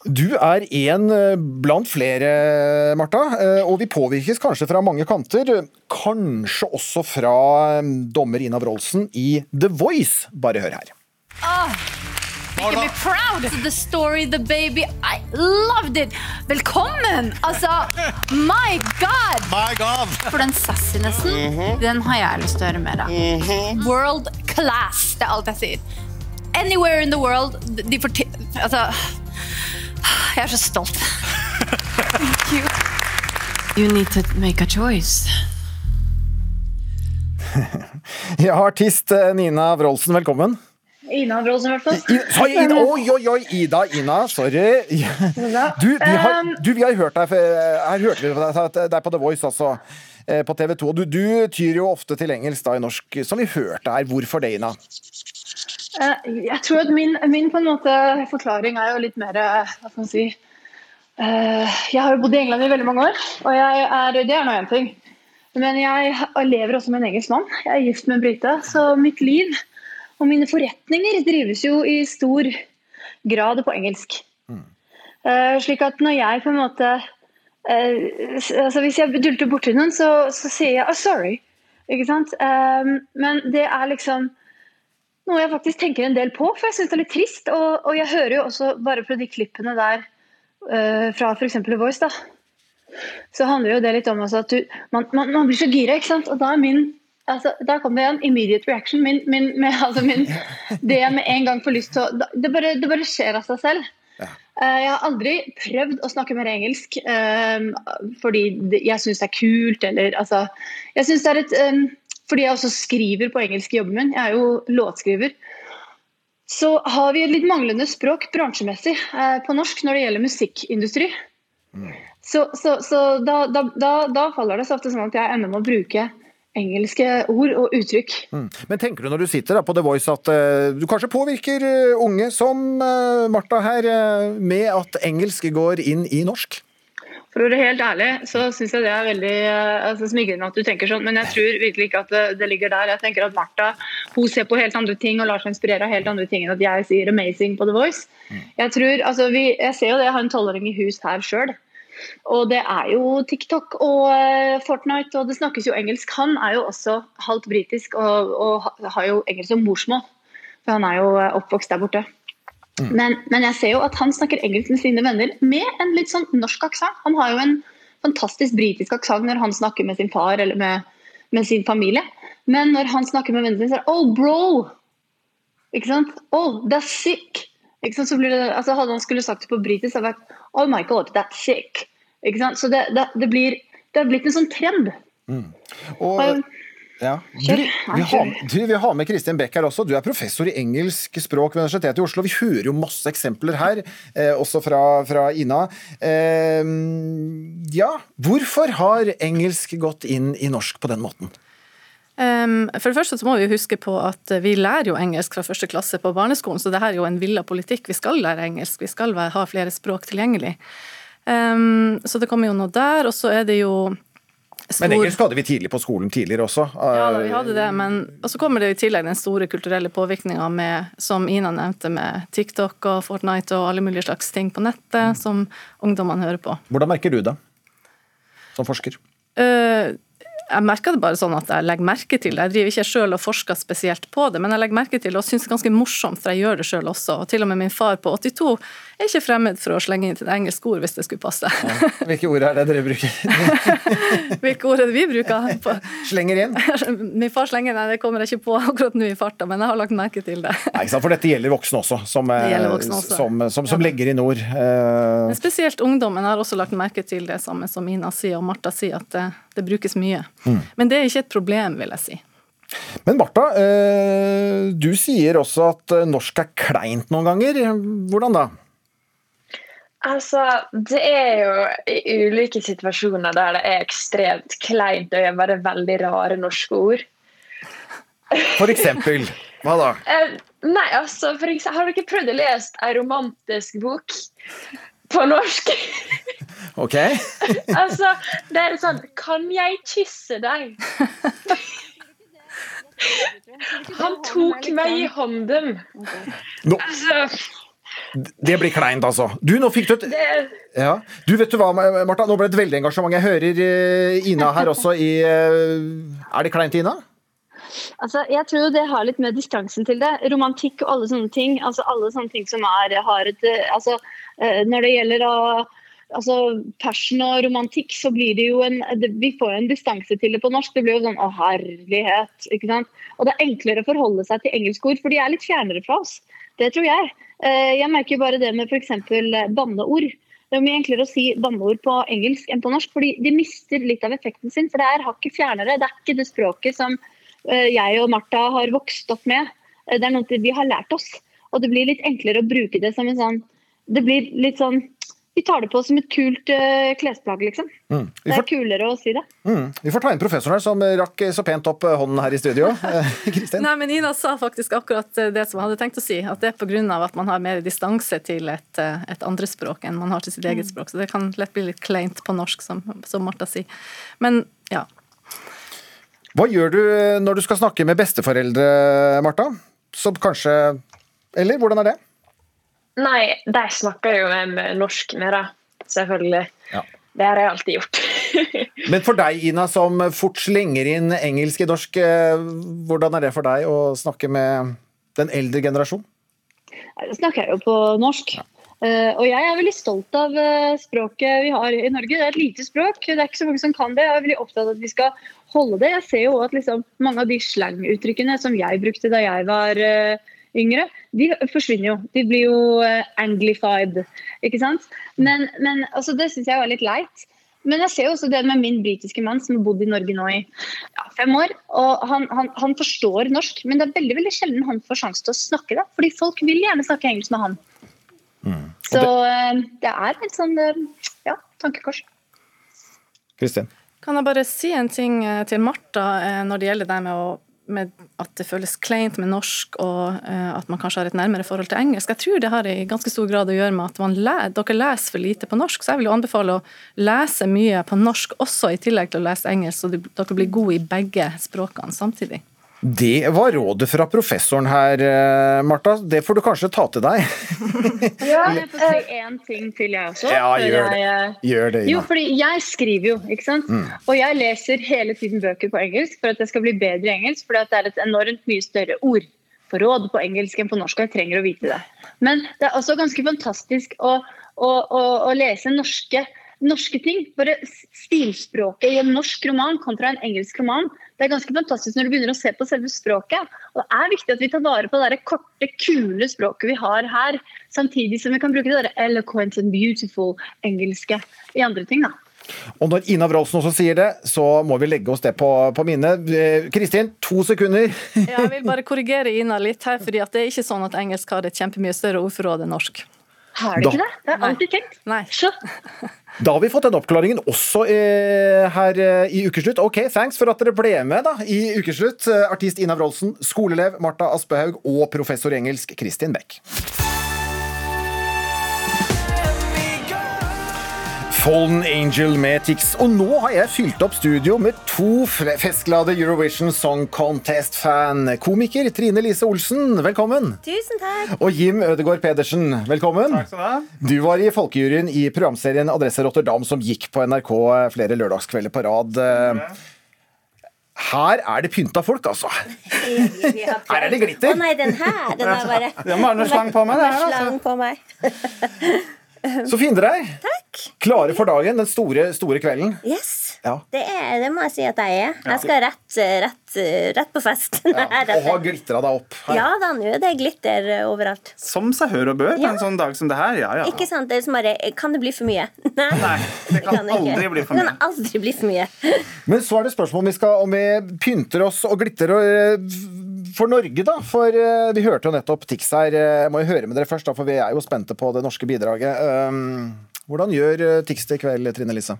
Du er en eh, blant flere, Marta, eh, og vi påvirkes kanskje fra mange kanter. Kanskje også fra eh, dommer Ina Wroldsen i The Voice. Bare hør her. Oh, making me proud. The story, the baby. I loved it. Velkommen! Altså, my god! My god! For den sassinessen, den har jeg lyst til å høre mer av. World class, det er alt jeg sier. Anywhere in the world. De forti... Altså Jeg er så stolt. Thank you. You need to make a choice. Ja, artist eh, Nina Wroldsen, velkommen. Ina Wroldsen, i hvert fall. Oi, oi, oi, Ida, Ina, sorry. Du, vi har, Um, du, vi har hørt deg, her hørte vi deg, på The Voice, altså. På TV 2. Du, du tyr jo ofte til engelsk da i norsk, som vi hørte her. Hvorfor det, Ina? Eh, Jeg tror at min, min på en måte forklaring er jo litt mer eh, Hva skal man si eh, Jeg har jo bodd i England i veldig mange år, og jeg er, det er nå én ting. Men jeg lever også med en engelsk mann. Jeg er gift med en brite. Så mitt liv og mine forretninger drives jo i stor grad på engelsk. Mm. slik at når jeg på en måte altså Hvis jeg dulter borti noen, så, så sier jeg oh, 'sorry'. Ikke sant? Men det er liksom noe jeg faktisk tenker en del på, for jeg syns det er litt trist. Og, og jeg hører jo også bare på de klippene der uh, fra f.eks. The Voice, da. Så handler jo det litt om altså at du, man, man, man blir så gira, ikke sant. Og da er min altså, Da kom det en immediate reaction. Min, min, med, altså min, det jeg med en gang får lyst til å Det bare, det bare skjer av seg selv. Eh, Jeg har aldri prøvd å snakke mer engelsk um, fordi jeg syns det er kult, eller altså Jeg synes det er et eh, Fordi jeg også skriver på engelsk i jobben min, jeg er jo låtskriver, så har vi et litt manglende språk bransjemessig eh, på norsk når det gjelder musikkindustri. Så, så, så da, da, da, da faller det så ofte sånn at jeg ender med å bruke engelske ord og uttrykk. Mm. Men tenker du når du sitter på The Voice at uh, du kanskje påvirker eh, unge som uh, Martha her, uh, med at engelsk går inn i norsk? For å være helt ærlig, så syns jeg det er veldig eh, altså, smigrende at du tenker sånn, men jeg tror virkelig ikke at det, det ligger der. Jeg tenker at Martha hun ser på helt andre ting og lar seg inspirere av helt andre ting enn at jeg sier 'amazing' på The Voice. Jeg tror, altså, vi, jeg ser jo det, jeg har en tolvåring i hus her sjøl. Og det er jo TikTok og eh, Fortnite, og det snakkes jo engelsk. Han er jo også halvt britisk og, og har jo engelsk som morsmål. For han er jo eh, oppvokst der borte. Men, men jeg ser jo at han snakker engelsk med sine venner med en litt sånn norsk aksent. Han har jo en fantastisk britisk aksent når han snakker med sin far eller med, med sin familie. Men når han snakker med vennene sine, så er det Oh, bro! Ikke sant? Oh, that's sick! Ikke sant? Så blir det, altså Hadde han skulle sagt det på britisk, hadde det vært Oh my god, that's sick! Ikke sant? Så det, det, det blir det har blitt en sånn trend. Og, ja. du, vi, har, du, vi har med Kristin Beck her også. Du er professor i engelsk språk ved Universitetet i Oslo. Vi hører jo masse eksempler her, eh, også fra, fra Ina. Eh, ja, hvorfor har engelsk gått inn i norsk på den måten? Um, for det første så må vi huske på at vi lærer jo engelsk fra første klasse på barneskolen, så det her er jo en villa politikk. Vi skal lære engelsk, vi skal ha flere språk tilgjengelig. Um, så det kommer jo noe der, og så er det jo stor- Men engelsk hadde vi tidlig på skolen tidligere også. Ja, da, vi hadde det, men og så kommer det i tillegg den store kulturelle påvirkninga med, som Ina nevnte, med TikTok og Fortnite og alle mulige slags ting på nettet som ungdommene hører på. Hvordan merker du det, som forsker? Uh, jeg merker det bare sånn at jeg legger merke til det. Jeg driver ikke selv og forsker spesielt på det, men jeg legger merke til det og syns det er ganske morsomt, for jeg gjør det selv også. Og til og med min far på 82 er ikke fremmed for å slenge inn til et engelsk ord hvis det skulle passe. Hvilke ord er det dere bruker? Hvilke ord er det vi bruker? På? Slenger inn? Min far slenger, nei, det kommer jeg ikke på akkurat nå i farta, men jeg har lagt merke til det. Nei, ikke sant? For dette gjelder voksne også, som, eh, gjelder voksne også. som, som, som legger inn ord. Eh, Men spesielt ungdommen har også lagt merke til det samme som Ina sier og Martha sier, at det, det brukes mye. Mm. Men det er ikke et problem, vil jeg si. Men Martha, eh, du sier også at eh, norsk er kleint noen ganger. Hvordan da? Altså, det er jo i ulike situasjoner der det er ekstremt kleint å gjøre bare veldig rare norske ord. For eksempel. Hva da? Eh, nei, altså, for eksempel, Har dere prøvd å lese en romantisk bok på norsk? Ok. altså, det er sånn Kan jeg kysse deg? Han tok meg i hånden. Altså, det blir kleint, altså. Du, nå fikk du et ja. Du, vet du hva, Martha? Nå ble det et veldig engasjement. Jeg hører eh, Ina her også i eh, Er det kleint, Ina? Altså, jeg tror det har litt med distansen til det. Romantikk og alle sånne ting. altså Alle sånne ting som er, har et eh, altså, Når det gjelder å altså, passion og romantikk, så blir det jo en Vi får jo en distanse til det på norsk. Det blir jo sånn å herlighet. ikke sant? Og det er enklere å forholde seg til engelske ord, for de er litt fjernere fra oss. Det tror jeg. Eh, Jeg merker bare det med f.eks. banneord. Det er mye enklere å si banneord på engelsk enn på norsk, fordi de mister litt av effekten sin. For det er hakket fjernere. Det er ikke det språket som eh, jeg og Martha har vokst opp med. Eh, Det er noe vi har lært oss. Og det blir litt enklere å bruke det som en sånn Det blir litt sånn Vi tar det på som et kult uh, klesplagg, liksom. Mm. Får... Det er kulere å si det. mm. vi får ta inn professoren her, som rakk så pent opp eh, hånden her i studio. Eh, Kristin? Nei, men Ina sa faktisk akkurat det som jeg hadde tenkt å si. At det er pga. at man har mer distanse til et, et andrespråk enn man har til sitt eget Mm. språk. Så det kan lett bli litt kleint på norsk, som, som Martha sier. Men ja. Hva gjør du når du skal snakke med besteforeldre, Martha? Som kanskje Eller hvordan er det? Nei, de snakker jo med, norsk med det, selvfølgelig. Ja. Det har jeg alltid gjort. Men for deg, Ina, som fort slenger inn engelsk i norsk, eh, hvordan er det for deg å snakke med den eldre generasjon? Jeg snakker jo på norsk. Eh, og jeg er veldig stolt av eh, språket vi har i Norge. Det er et lite språk, det er ikke så mange som kan det. Jeg er veldig opptatt av at vi skal holde det. Jeg ser jo at liksom, mange av de slanguttrykkene som jeg brukte da jeg var eh, yngre, de forsvinner jo. De blir jo eh, anglified, ikke sant. Men, men altså, det syns jeg er litt leit. Men jeg ser jo også det med min britiske mann som har bodd i Norge nå i ja, fem år. og han, han, han forstår norsk, men det er veldig veldig sjelden han får sjanse til å snakke det. Fordi folk vil gjerne snakke engelsk med han. Så det, det er litt sånn eh, ja, tankekors. Kristin? Kan jeg bare si en ting eh, til Martha eh, når det gjelder det med, å, med at det føles kleint med norsk, og eh, at man kanskje har et nærmere forhold til engelsk? Jeg tror det har i ganske stor grad å gjøre med at le, dere leser for lite på norsk. Så jeg vil jo anbefale å lese mye på norsk også, i tillegg til å lese engelsk, så dere blir gode i begge språkene samtidig. Det var rådet fra professoren her, Marta. Martha. Det får du kanskje ta til deg. Ja, jeg får si én ting til, jeg også. Ja, gjør det. jeg, eh, Gjør det, Jo, Ina. fordi jeg skriver jo, ikke sant. Mm. Og jeg leser hele tiden bøker på engelsk for at jeg skal bli bedre i engelsk. For det er et enormt mye større ordforråd på engelsk enn på norsk, og jeg trenger å vite det. Men det er også ganske fantastisk å, å, å, å lese norske, norske ting. Bare stilspråket i en norsk roman kontra en engelsk roman. Det er ganske fantastisk når du begynner å se på selve språket. Og det er viktig at vi tar vare på det der korte, kule språket vi har her, samtidig som vi kan bruke det der eloquent and beautiful engelske i andre ting. da. Og når Ina Wroldsen også sier det, så må vi legge oss det på, på minnet. Eh, Kristin, to sekunder. Ja, jeg vil bare korrigere Ina litt her, fordi det er ikke sånn at engelsk har et kjempemye større ordforråd enn norsk. Har det ikke det? Det har jeg alltid tenkt. Nei. Så. Da har vi fått den oppklaringen også eh, her eh, i Ukeslutt. Ok, thanks for at dere ble med da, i Ukeslutt. Eh, Artist Ina Wroldsen, skoleelev Marta Aspehaug og professor i engelsk Kristin Beck. Fallen Angel med Tix. Og nå har jeg fylt opp studio med to festglade Eurovision Song Contest-fan. Komiker Trine Lise Olsen, velkommen. Tusen takk. Og Jim Ødegaard Pedersen, velkommen. Takk skal du ha. Du var i folkejuryen i programserien Adresse Rotterdam, som gikk på NRK flere lørdagskvelder på rad. Her er det pynta folk, altså. Her er det glitter. Å nei, den her. Den er bare Den har bare noe slang på meg, det her, er altså. meg. Så fine dere er. Klare for dagen, den store, store kvelden. Yes. Ja. Det, er, det må jeg si at jeg er. Jeg skal rett, rett, rett på fest. Ja, og har glitra deg opp. her. Ja da, nå er det glitter overalt. Som seg hør og bør på Ja. en sånn dag som det her. Ja, ja. Ikke sant? Det er som bare Kan det bli for mye? Nei. det kan kan aldri bli for mye. Det kan aldri bli for mye. Men så er det spørsmål om vi, skal, om vi pynter oss og glitter og, eh, for Norge, da. For uh, vi hørte jo nettopp Tix her. Eh, Jeg må jo høre med dere først, da, for vi er jo spente på det norske bidraget. Um, hvordan gjør eh, Tix det i kveld, Trine Lise?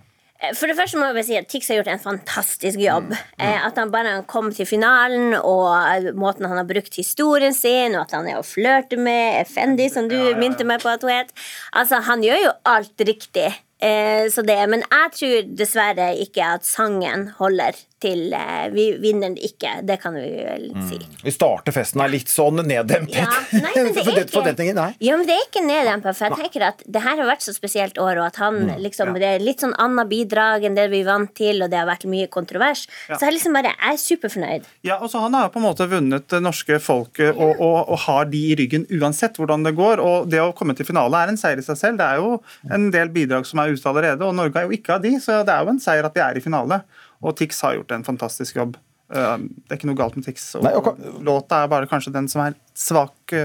For det første må jeg bare si at Tix har gjort en fantastisk jobb. Eh, At han bare kom til finalen, og måten han har brukt historien sin, og at han er å flørte med Effendi, som du minte meg på at hun het. Altså, han gjør jo alt riktig. Eh, så det, men jeg tror dessverre ikke at sangen holder til eh, Vi vinner ikke, det kan vi vel si. Vi starter festen her litt sånn neddempet. Ja, nei, men det er ikke- nei. Ja, men det er ikke neddempet, for jeg tenker at det her har vært så spesielt år, og at han liksom Det er litt sånn annet bidrag enn det vi er vant til, og det har vært mye kontrovers. Ja. Så jeg liksom bare Jeg er superfornøyd. Ja, og så Han har jo på en måte vunnet det norske folket og, og, og har de i ryggen uansett hvordan det går. og Det å komme til finale er en seier i seg selv. Det er jo en del bidrag som er ute allerede, og Norge er jo ikke av de, så det er jo en seier at vi er i finale. Og Tix har gjort en fantastisk jobb. Eh, Det er ikke noe galt med Tix. Og Nei, okay. Låta er bare kanskje den som er svak,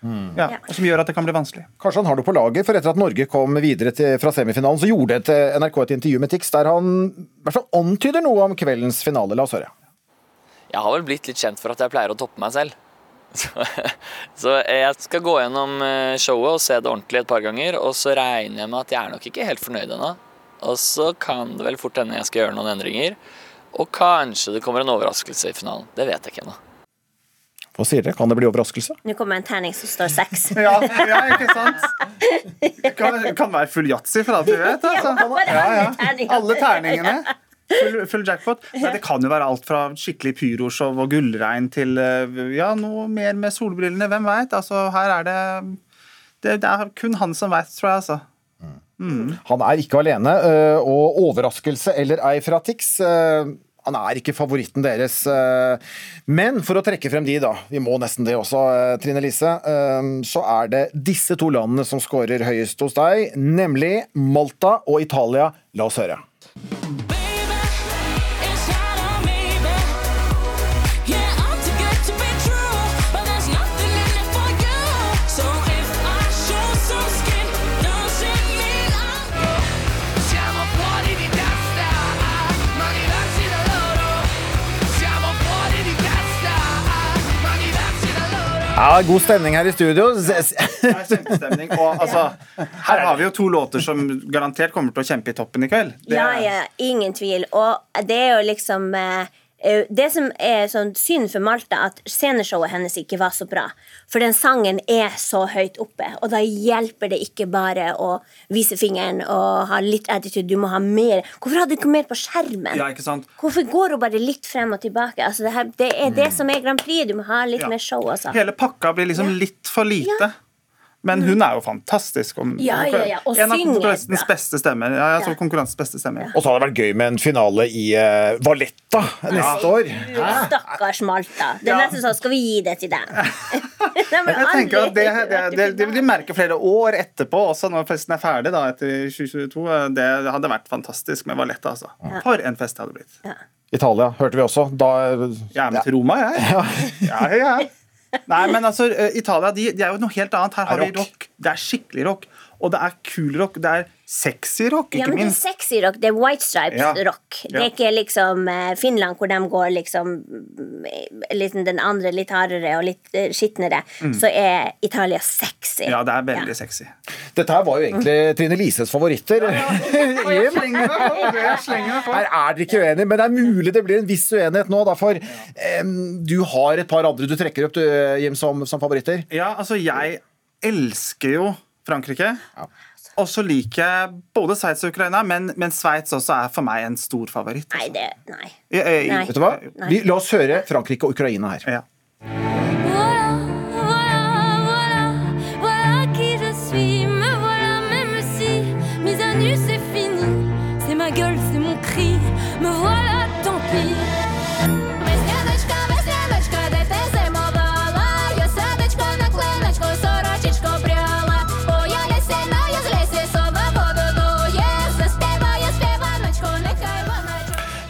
Mm. ja, og som gjør at det kan bli vanskelig. Kanskje han har det på laget, for etter at Norge kom videre til, fra semifinalen, så gjorde et, NRK et intervju med Tix der han i hvert fall antyder noe om kveldens finale. La oss høre. Jeg har vel blitt litt kjent for at jeg pleier å toppe meg selv. Så, så jeg skal gå gjennom eh, showet og se det ordentlig et par ganger, og så regner jeg med at jeg er nok ikke helt fornøyd ennå. Og så kan det vel fort hende jeg skal gjøre noen endringer. Og kanskje det kommer en overraskelse i finalen. Det vet jeg ikke ennå. Hva sier dere? Kan det bli overraskelse? Nå kommer en terning som står seks. Ja, ja, ikke sant? Det kan, kan være full yatzy, for alt vi vet. Altså. Ja, bare alle terningene. Full, full jackpot. Nei, det kan jo være alt fra skikkelig pyroshow og gullregn til eh, ja, noe mer med solbrillene. Hvem veit? Altså, her er det, det Det er kun han som veit, tror jeg, altså. Mm. Han er ikke alene, øh, og overraskelse eller ei fra Tix øh, han er ikke favoritten deres. Men for å trekke frem de, da, vi må nesten det også, Trine Lise, så er det disse to landene som scorer høyest hos deg, nemlig Malta og Italia. La oss høre. Ja, god stemning her i studio. Kjempestemning. Og altså, her har vi jo to låter som garantert kommer til å kjempe i toppen i kveld. Det Ja, er- ja, ingen tvil. Og det er jo liksom eh, Det som er sånn synd for Malta, at sceneshowet hennes ikke var så bra. For den sangen er så høyt oppe, og da hjelper det ikke bare å vise fingeren og ha litt attitude. Du må ha mer. Hvorfor hadde du ikke mer på skjermen? Ja, ikke sant? Hvorfor går hun bare litt frem og tilbake? Altså, det, her, det er det som er Grand Prix. Du må ha litt Mm. Ja. mer show også. Hele pakka blir liksom litt for lite. Men hun er jo fantastisk. Om, Ja, ja, ja, og en av konkurransens beste stemmer. Ja, jeg Ja. konkurransens beste stemmer. Og så hadde det vært gøy med en finale i uh, Valletta neste år. Stakkars Malta. Det er nesten sånn, skal vi gi det til deg? Jeg tenker at det, det, det, det vil de merke flere år etterpå, også når festen er ferdig da, etter 2022. Det hadde vært fantastisk med Valletta. Altså. For en fest det hadde blitt. Italia hørte vi også. Da, Jeg er med til Roma, jeg. Ja, ja. Nei, men altså, eh, Italia de, de er jo noe helt annet. Her har vi rock. Det er skikkelig rock. Og det er kul rock. Det er sexy rock, ikke Ja, ikke men det er sexy rock. Det er White Stripes Ja. rock. Det Ja. er ikke liksom eh, Finland hvor de går liksom mm, liksom den andre litt hardere og litt eh, skitnere. Mm. Så er Italia sexy. Ja, det er veldig sexy. Dette her var jo egentlig Trine Lises favoritter. Jeg slenger meg på, jeg slenger meg på. Her er dere ikke uenige, men det er mulig det blir en viss uenighet nå. Da, for um, du har et par andre du trekker opp, du, Jim, som, som favoritter. Ja, altså, jeg elsker jo Frankrike. Og så liker jeg både Sveits og Ukraina, men, men Sveits også er for meg en stor favoritt. Nei, det Nei. Jeg- jeg- Nei. Vet du hva? Nei. Vi, la oss høre Frankrike og Ukraina her. Voilà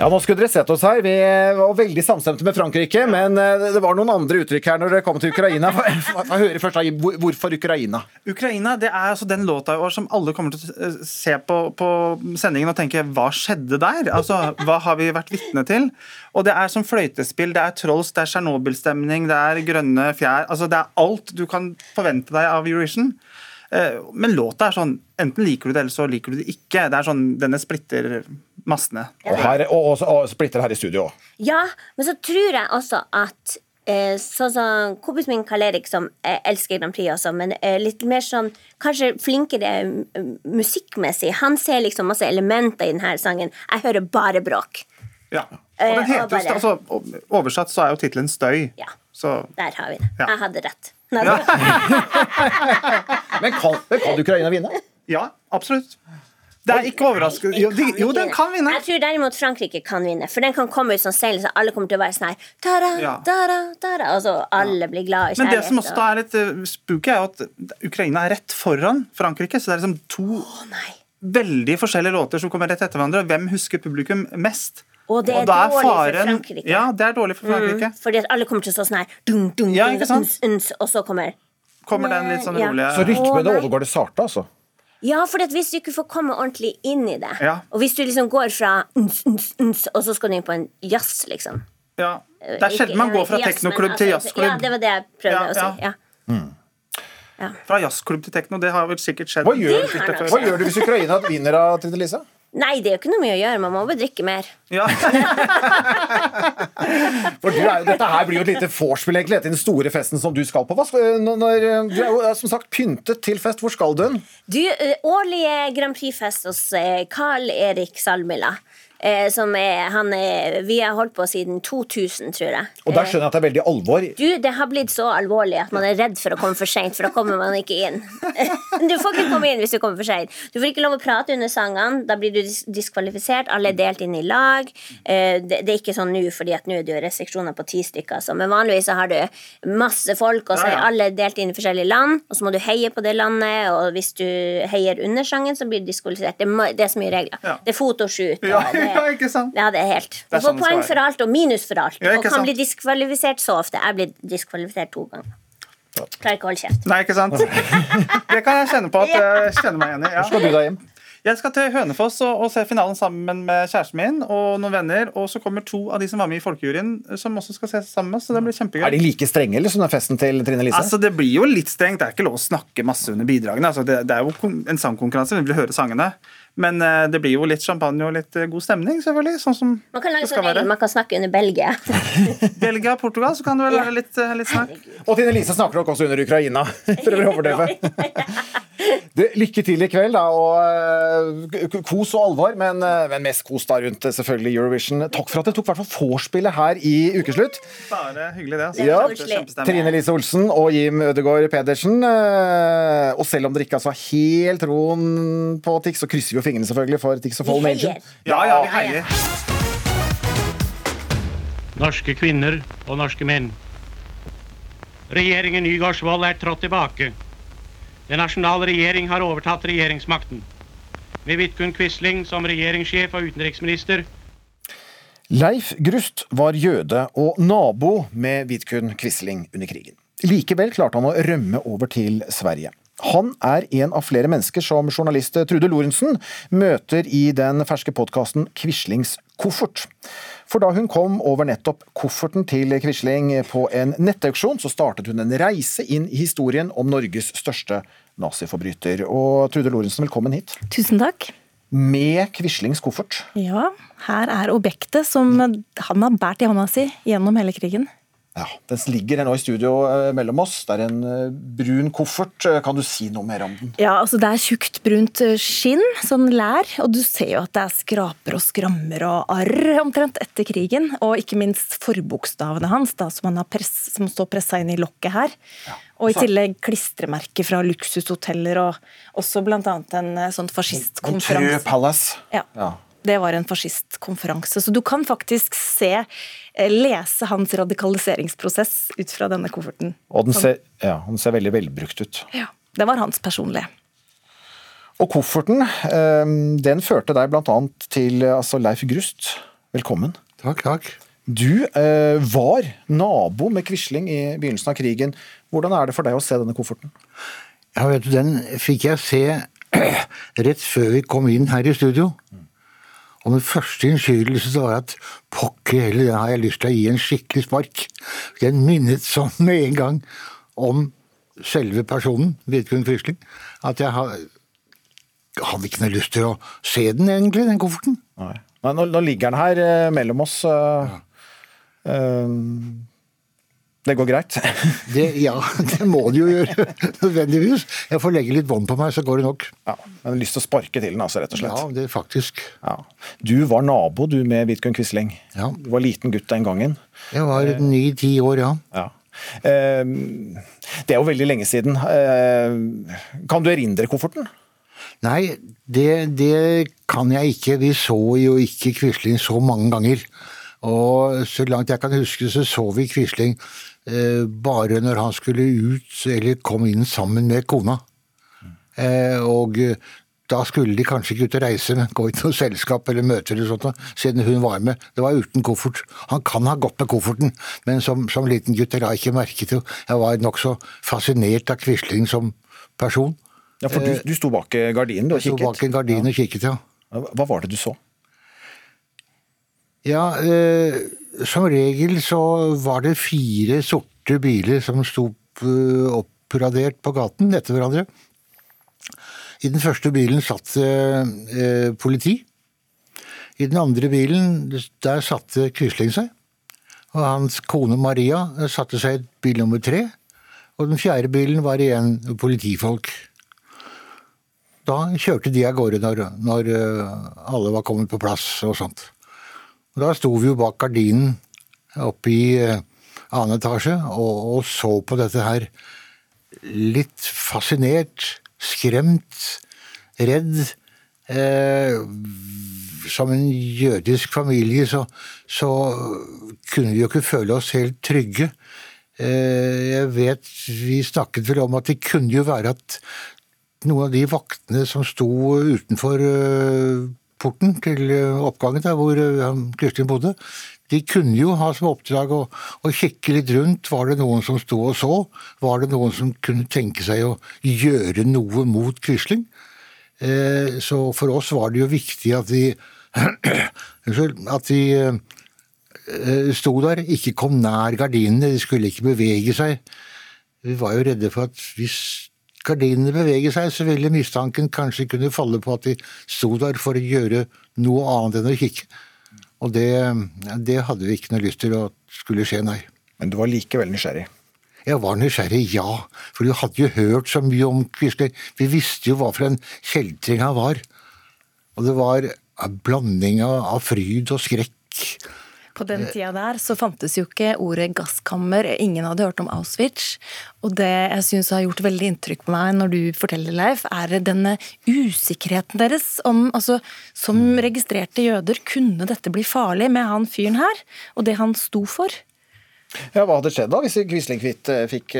Ja, Nå skulle dere sett oss her. Vi var veldig samstemte med Frankrike, men eh, det var noen andre uttrykk her når dere kom til Ukraina. Hva hører først, Hvorfor Ukraina? Ukraina det er altså den låta i år som alle kommer til å eh, se på, på sendingen og tenke hva skjedde der? Altså, Hva har vi vært vitne til? Og det er som fløytespill, det er trolls, det er Tsjernobyl-stemning, det er grønne fjær altså Det er alt du kan forvente deg av Eurovision. Eh, Men låta er sånn Enten liker du det, eller så liker du det ikke. Det er sånn, Denne splitter massene. Og, her, og, og, og splitter her i studio òg. Ja, men så tror jeg også at eh, Sånn som kompisen min Karl Erik, som eh, elsker Grand Prix også, men litt mer sånn Kanskje flinkere musikkmessig. Han ser liksom masse elementer i denne sangen. Jeg hører bare bråk. Ja. Og den og heter jo, bare- altså, Oversatt så er jo tittelen 'Støy'. Ja. Så Der har vi det. Ja. Jeg hadde rett. Nei, Men kan, kan Ukraina vinne? Ja, absolutt. Det er ikke overraskende. Jo, de, jo, den kan vinne. Jeg tror derimot Frankrike kan vinne, for den kan komme ut som seil, så alle kommer til å være sånn her tada, Ja. tada, tada, Og så alle blir glad i Men det som også da er litt eh, spooky, er at Ukraina er rett foran Frankrike. Så det er liksom to veldig forskjellige låter som kommer rett etter hverandre. Hvem husker publikum mest? Og det er da dårlig for Frankrike. Ja, det er dårlig for Frankrike. Mm, fordi at alle kommer til å stå sånn her dun, dun, Ja, dung, uns, uns, Og så kommer Kommer den litt sånn Ja. rolige Så rytmene overgår det sarte, altså. Ja, for hvis du ikke får komme ordentlig inn i det, Ja. og hvis du liksom går fra uns, uns, uns, og så skal du inn på en jazz, liksom Ja. Det er sjelden man går fra teknoklubb til altså- jazzklubb. Ja, det var det jeg prøvde Ja, å si. ja. Ja. Fra jazzklubb til tekno, det har vel sikkert skjedd. Hva gjør, Det hva gjør du hvis Ukraina vinner av Trine Lise? Nei, det er jo ikke noe mye å gjøre. Man må bare drikke mer. For du er, jo- dette her blir jo et lite vorspiel egentlig etter den store festen som du skal på. Hva når, du er jo som sagt pyntet til fest. Hvor skal du? Du, eh, årlige Grand Prix-fest hos eh, Carl Erik Salmila. Eh, som er, han er, vi har holdt på siden 2000, tror jeg. Og der skjønner jeg at det er veldig alvor. Du, Det har blitt så alvorlig at man er redd for å komme for seint, for da kommer man ikke inn. Du får ikke komme inn hvis du kommer for seint. Du får ikke lov å prate under sangene. Da blir du dis diskvalifisert. Alle er delt inn i lag. Eh, Det, er ikke sånn nå, fordi at nå er det jo restriksjoner på ti stykker. Så, men vanligvis så har du masse folk, og så er alle delt inn i forskjellige land. Og så må du heie på det landet, og hvis du heier under sangen, så blir du diskvalifisert. Det, det er så mye regler. Det er fotoshoot. Og det, ja, ikke sant? ja, det er helt. Du får sånn poeng for alt og minus for alt. Ja, og kan sant? bli diskvalifisert så ofte. Jeg blir diskvalifisert to ganger. Klarer ikke å holde kjeft. Nei, ikke sant? Det kan jeg kjenne på at jeg kjenner meg igjen i. Ja. Hvor skal du deg hjem? Jeg skal til Hønefoss og, og se finalen sammen med kjæresten min og noen venner. Og så kommer to av de som var med i Folkejuryen, som også skal se sammen med oss. Så det blir kjempegøy. Er de like strenge eller som den festen til Trine Lise? Altså, Det blir jo litt strengt. Det er ikke lov å snakke masse under bidragene. Altså, det, det er jo en sangkonkurranse, vi vil høre sangene. Men eh, det blir jo litt champagne og litt eh, god stemning, selvfølgelig. Sånn som Man kan lage det skal sånn være. man kan snakke under Belgia. Belgia og Portugal, så kan du vel være litt, eh, litt snakk. Og Tine Lise snakker nok også under Ukraina. Prøver å overdøve. Du, lykke til i kveld, da, og kos og alvor, men, men mest kos da rundt selvfølgelig Eurovision. Takk for at dere tok i hvert fall vorspielet her i ukeslutt. Bare hyggelig, det. Altså. Ja, Kjempestemning. Trine Lise Olsen og Jim Ødegaard Pedersen. Og selv om dere ikke altså har helt troen på Tix, så krysser vi jo fingrene selvfølgelig for Tix og Fall Major. Ja, ja, vi heier. norske kvinner og norske menn. Regjeringen Nygaardsvold er trådt tilbake. Den nasjonale regjering har overtatt regjeringsmakten. Med Vidkun Quisling som regjeringssjef og utenriksminister Leif Grust var jøde og nabo med Vidkun Quisling under krigen. Likevel klarte han å rømme over til Sverige. Han er en av flere mennesker som journalist Trude Lorentzen møter i den ferske podkasten Quislings koffert. For da hun kom over nettopp kofferten til Quisling på en nettauksjon, så startet hun en reise inn i historien om Norges største naziforbryter. Og Trude Lorentzen, velkommen hit. Tusen takk. Med Quislings koffert. Ja, her er objektet som han har båret i hånda si gjennom hele krigen. Ja, Den ligger nå i studio eh, mellom oss. Det er en eh, brun koffert. Eh, Kan du si noe mer om den? Ja, altså Det er tjukt brunt skinn, sånn lær, og du ser jo at det er skraper og skrammer og arr omtrent etter krigen. Og ikke minst forbokstavene hans, da, som, han har press, som står pressa inn i lokket her. Og i tillegg klistremerker fra luksushoteller, og også annet en sånn sånn Montreux fascistkonferanse. Palace. Ja. Ja. Det var en fascistkonferanse. Så du kan faktisk se, eh, lese hans radikaliseringsprosess ut fra denne kofferten. Og den ser, ja, den ser veldig velbrukt ut. Ja, Det var hans personlige. Og kofferten, eh, den førte deg bl.a. til eh, altså Leif Grust. Velkommen. Takk, takk. Du eh, var nabo med Quisling i begynnelsen av krigen. Hvordan er det for deg å se denne kofferten? Ja, vet du, den fikk jeg se rett før vi kom inn her i studio. Og min første innskytelse var at pokker heller, den har jeg lyst til å gi en skikkelig spark. Den minnet sånn med en gang om selve personen, Vidkun Quisling, at jeg har hadde ikke noe lyst til å se den egentlig, den kofferten. Nei. Nei, nå, nå ligger den her eh, mellom oss. eh, eh, det går greit? Det, ja, det må det jo gjøre, nødvendigvis. Jeg får legge litt bånd på meg, så går det nok. Ja, men lyst til å sparke til den, altså, rett og slett. Ja, det er faktisk. Ja. Du var nabo du med Vidkun Quisling. Ja. Du var liten gutt den gangen. Jeg var ni-ti år, ja. Ja. Eh, det er jo veldig lenge siden. Eh, kan du erindre kofferten? Nei, det, det kan jeg ikke. Vi så jo ikke Quisling så mange ganger. Og så langt jeg kan huske, så så vi Quisling eh, bare når han skulle ut eller kom inn sammen med kona. Eh, og eh, da skulle de kanskje ikke ut og reise, men gå i noe selskap eller møter eller sånt, siden hun var med. Det var uten koffert. Han kan ha gått med kofferten, men som, som liten gutt la jeg ikke merke til Jeg var nokså fascinert av Quisling som person. Ja, for du, du sto bak eh, gardinen du, og Jeg sto bak en gardin og kikket, ja. Hva var det du så? Ja, eh, som regel så var det fire sorte biler som sto eh, oppradert på gaten etter hverandre. I den første bilen satt det politi. I den andre bilen der satte Quisling seg. Og hans kone Maria satte seg i bil nummer tre. Og den fjerde bilen var igjen politifolk. Da kjørte de av gårde når, når eh, alle var kommet på plass og sånt. Da sto vi jo bak gardinen oppe i eh, annen etasje og, og så på dette her litt fascinert, skremt, redd. Eh, som en jødisk familie så, så kunne vi jo ikke føle oss helt trygge. Eh, jeg vet Vi snakket vel om at det kunne jo være at noen av de vaktene som sto utenfor eh, porten til eh, oppgangen der hvor Kristin bodde, de kunne jo ha som oppdrag å, å, kikke litt rundt. Var det noen som sto og så? Var det noen som kunne tenke seg å gjøre noe mot Quisling? Så for oss var det jo viktig at vi at vi sto der, ikke kom nær gardinene, de skulle ikke bevege seg. Vi var jo redde for at hvis gardinene beveger seg, så ville mistanken kanskje kunne falle på at de sto der for å gjøre noe annet enn å kikke. Og det, det hadde vi ikke noe lyst til å skulle skje, nei. Men du var likevel nysgjerrig? Jeg var nysgjerrig, ja. For du hadde jo hørt så mye om Quisling. Vi visste jo hva for en kjeltring han var. Og det var en blanding av fryd og skrekk. På den tida der så fantes jo ikke ordet gasskammer, ingen hadde hørt om Auschwitz. Og det jeg syns har gjort veldig inntrykk på meg når du forteller, Leif, er denne usikkerheten deres om altså Som registrerte jøder, kunne dette bli farlig med han fyren her? Og det han sto for? Ja, Hva hadde skjedd da, hvis Quislingkvitt fikk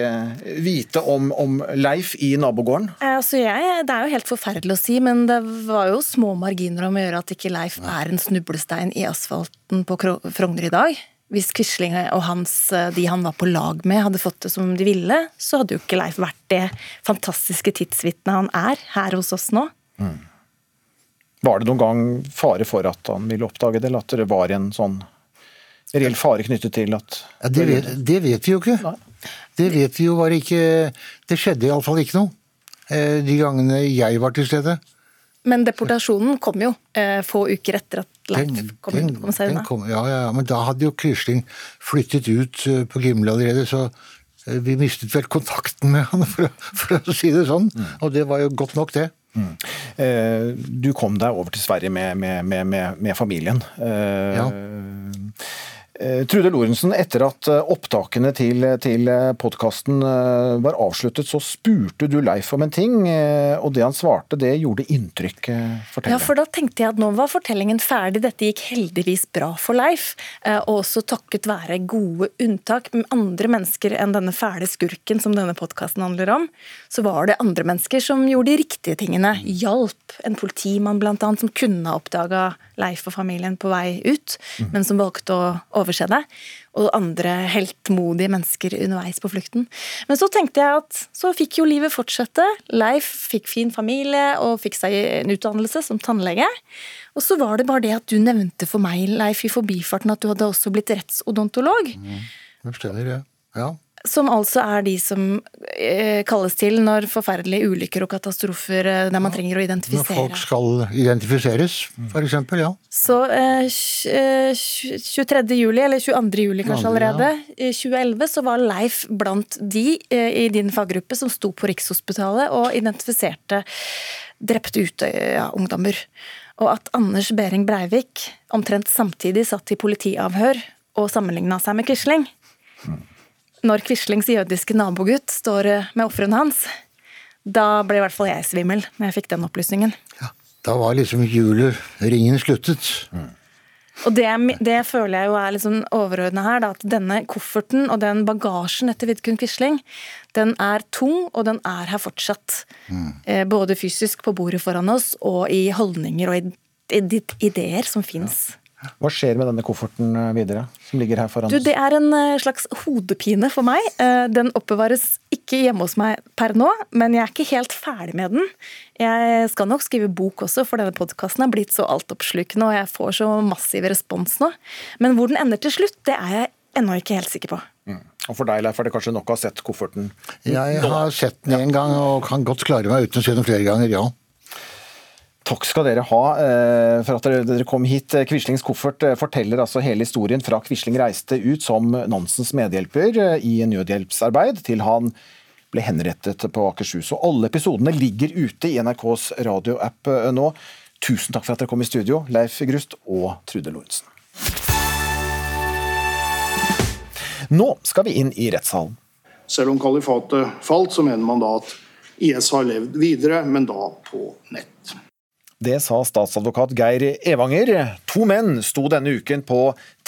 vite om, om, Leif i nabogården? Altså, jeg, Det er jo helt forferdelig å si, men det var jo små marginer om å gjøre at ikke Leif er en snublestein i asfalten på Frogner i dag. Hvis Quisling og hans, de han var på lag med, hadde fått det som de ville, så hadde jo ikke Leif vært det fantastiske tidsvitnet han er her hos oss nå. Mm. Var det noen gang fare for at han ville oppdage det, eller at det var en sånn reell fare knyttet til at ja, det, vet, det, vet, vi jo ikke. Nei. Det vet vi jo bare ikke Det skjedde iallfall ikke noe eh, de gangene jeg var til stede. Men deportasjonen kom jo eh, få uker etter at Leif kom, den, kom seg unna. Kom, ja, ja, men da hadde jo Quisling flyttet ut eh, på Gimle allerede, så vi mistet vel kontakten med han, for, for å si det sånn. Mm. Og det var jo godt nok, det. Mm. Du kom deg over til Sverige med, med, med, med familien. Ja. Eh, Trude Lorentzen, etter at eh, opptakene til, til podkasten eh, var avsluttet, så spurte du Leif om en ting, og det han svarte, det gjorde inntrykk. Fortell. Ja, for da tenkte jeg at nå var fortellingen ferdig. Dette gikk heldigvis bra for Leif. Og også takket være gode unntak med andre mennesker enn denne fæle skurken som denne podkasten handler om, så var det andre mennesker som gjorde de riktige tingene. Hjalp en politimann blant annet, som kunne ha oppdaga Leif og familien på vei ut, mm. men som valgte å overse det. Og andre heltmodige mennesker underveis på flukten. Men så tenkte jeg at så fikk jo livet fortsette. Leif fikk fin familie og fikk seg en utdannelse som tannlege. Og så var det bare det at du nevnte for meg, Leif, i forbifarten at du hadde også blitt rettsodontolog. Mm. Det stemmer, ja. ja. Som altså er de som eh, kalles til når forferdelige ulykker og katastrofer eh, der man trenger å identifisere. Når folk skal identifiseres, f.eks. Ja. Så eh, 23. Eh, juli, eller 22. juli kanskje allerede, i 2011 så var Leif blant de eh, i din faggruppe som sto på Rikshospitalet og identifiserte drepte Utøya-ungdommer. Og at Anders Behring Breivik omtrent samtidig satt i politiavhør og sammenligna seg med Quisling. Mm når Quislings jødiske nabogutt står eh, med ofrene hans, da ble i hvert fall jeg svimmel når jeg fikk den opplysningen. Ja, Da var liksom juleringen sluttet. Mm. Og det, det, føler jeg jo er liksom overordna her, da, at denne kofferten og den bagasjen etter Vidkun Quisling, den er tung, og den er her fortsatt. Mm. Eh, både fysisk på bordet foran oss, og i holdninger og i, i ideer som fins. Ja. Hva skjer med denne kofferten videre, som ligger her foran du, Det er en slags hodepine for meg. Den oppbevares ikke ikke hjemme hos meg per nå, men jeg er ikke helt ferdig med den. Jeg skal nok skrive bok også, for denne podkasten er blitt så altoppslukende, og jeg får så massiv respons nå. Men hvor den ender til slutt, det er jeg ennå ikke helt sikker på. Mm. Og For deg, Leif, er det kanskje nok å ha sett kofferten? Jeg har sett den én gang og kan godt klare meg uten å se den flere ganger, ja. Takk skal dere ha eh, for at dere, kom hit. Quislings koffert eh, forteller altså hele historien fra Quisling reiste ut som Nansens medhjelper eh, i nødhjelpsarbeid, til han ble henrettet på Akershus. Og alle episodene ligger ute i NRKs radioapp nå. Tusen takk for at dere kom i studio, Leif Grust og Trude Lorentzen. Nå skal vi inn i rettssalen. Selv om kalifatet falt, så mener man da at IS har levd videre, men da på nett. Det sa statsadvokat Geir Evanger. To menn sto denne uken på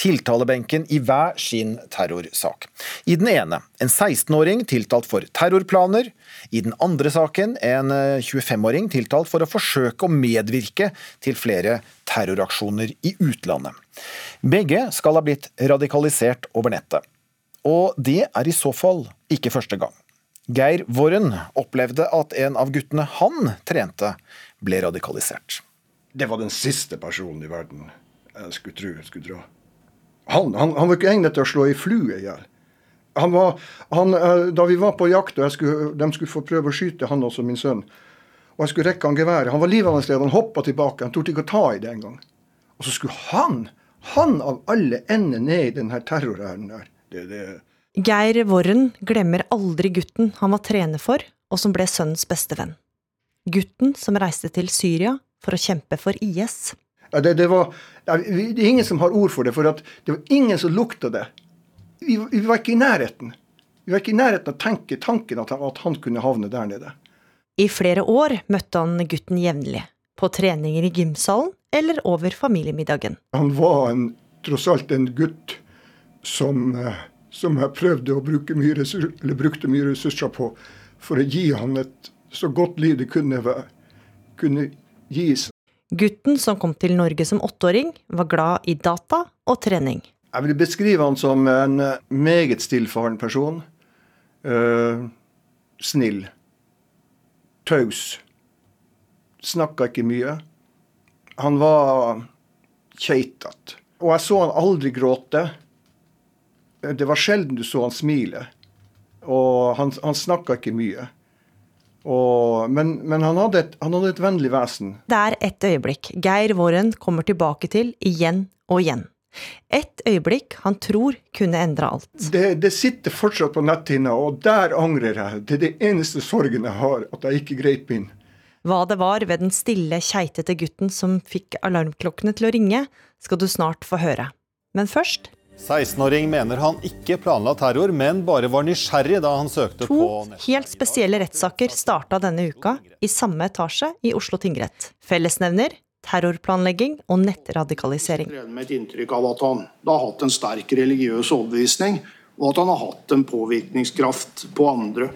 tiltalebenken i hver sin terrorsak. I den ene en 16-åring tiltalt for terrorplaner. I den andre saken en 25-åring tiltalt for å forsøke å medvirke til flere terroraksjoner i utlandet. Begge skal ha blitt radikalisert over nettet. Og det er i så fall ikke første gang. Geir Worren opplevde at en av guttene han trente, ble radikalisert. Det var den siste personen i verden jeg skulle tro jeg skulle dra. Han, han, han var ikke egnet til å slå ei flue i hjel. Da vi var på jakt og skulle, de skulle få prøve å skyte han også, min sønn, og jeg skulle rekke han geværet Han var livende sted, han hoppa tilbake, han torde ikke å ta i det engang. Og så skulle han, han av alle, ende ned i denne terrorhæren der. Det, det, Geir Worren glemmer aldri gutten han var trener for, og som ble sønnens beste venn. Gutten som reiste til Syria for å kjempe for IS. Ja, det, det, var, det, er ingen som har ord for det, for det var ingen som lukta det. Vi, vi, var ikke i nærheten. Vi var ikke i nærheten av å tenke tanken at han, at han kunne havne der nede. I flere år møtte han gutten jevnlig. På treninger i gymsalen eller over familiemiddagen. Han var en, tross alt en gutt som, eh, som jeg prøvde å bruke mye eller brukte mye ressurser på for å gi han et så godt liv det kunne, kunne gis. Gutten som kom til Norge som åtteåring, var glad i data og trening. Jeg vil beskrive han som en eh, meget stillfaren person. Uh, snill. Taus. Snakka ikke mye. Han var keitete. Og jeg så han aldri gråte. Det var sjelden du så han smile. Og han, han snakka ikke mye. Og, men, men han, hadde et, han, hadde et, vennlig vesen. Det er et øyeblikk Geir Våren kommer tilbake til igjen og igjen. Et øyeblikk han tror kunne endre alt. Det, det sitter fortsatt på netthinna, og der angrer jeg. Det er det eneste sorgen jeg har, at jeg ikke greip inn. Hva det var ved den stille, keitete gutten som fikk alarmklokkene til å ringe, skal du snart få høre. Men først 16-åring mener han ikke planla terror, men bare var nysgjerrig da han søkte to på To helt spesielle rettssaker starta denne uka, i samme etasje i Oslo tingrett. Fellesnevner terrorplanlegging og nettradikalisering. Med et inntrykk av at han har hatt en sterk religiøs overbevisning, og at han har hatt en påvirkningskraft på andre.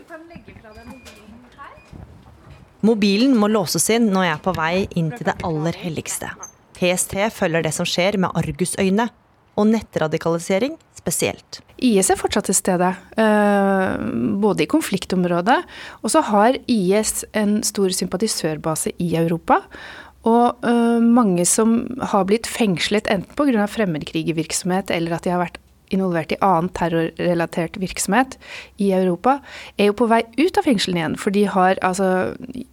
Mobilen må låses inn når jeg er på vei inn til det aller helligste. PST følger det som skjer med argusøyne og nettradikalisering spesielt. IS er fortsatt til stede, eh, både i konfliktområdet, og så har IS en stor sympatisørbase i Europa. Og eh, mange som har blitt fengslet enten pga. fremmedkrigervirksomhet eller at de har vært involvert i annen terrorrelatert virksomhet i Europa, er jo på vei ut av fengslene igjen. For de har altså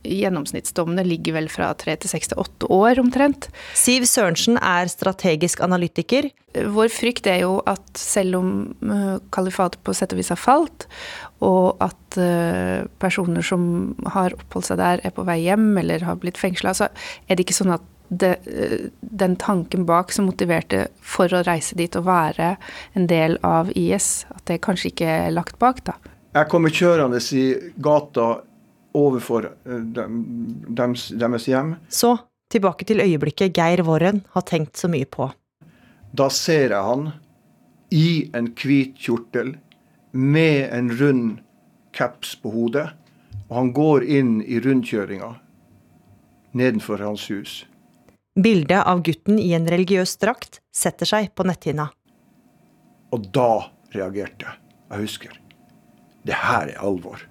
Gjennomsnittsdommene ligger vel fra tre til seks til åtte år omtrent. Siv Sørensen er strategisk analytiker. Vår frykt er jo at selv om uh, kalifatet på sett og vis har falt, og at uh, personer som har oppholdt seg der, er på vei hjem eller har blitt fengsla, så er det ikke sånn at det, den tanken bak som motiverte for å reise dit og være en del av IS, at det kanskje ikke er lagt bak, da. Jeg kommer kjørende i gata overfor eh, dem, dems, deres hjem. Så tilbake til øyeblikket Geir Worren har tenkt så mye på. Da ser jeg han i en hvit kjortel med en rund caps på hodet. Og han går inn i rundkjøringa nedenfor hans hus. Bildet av gutten i en religiøs drakt setter seg på netthinna. Og da reagerte jeg. Jeg husker. Det her er alvor.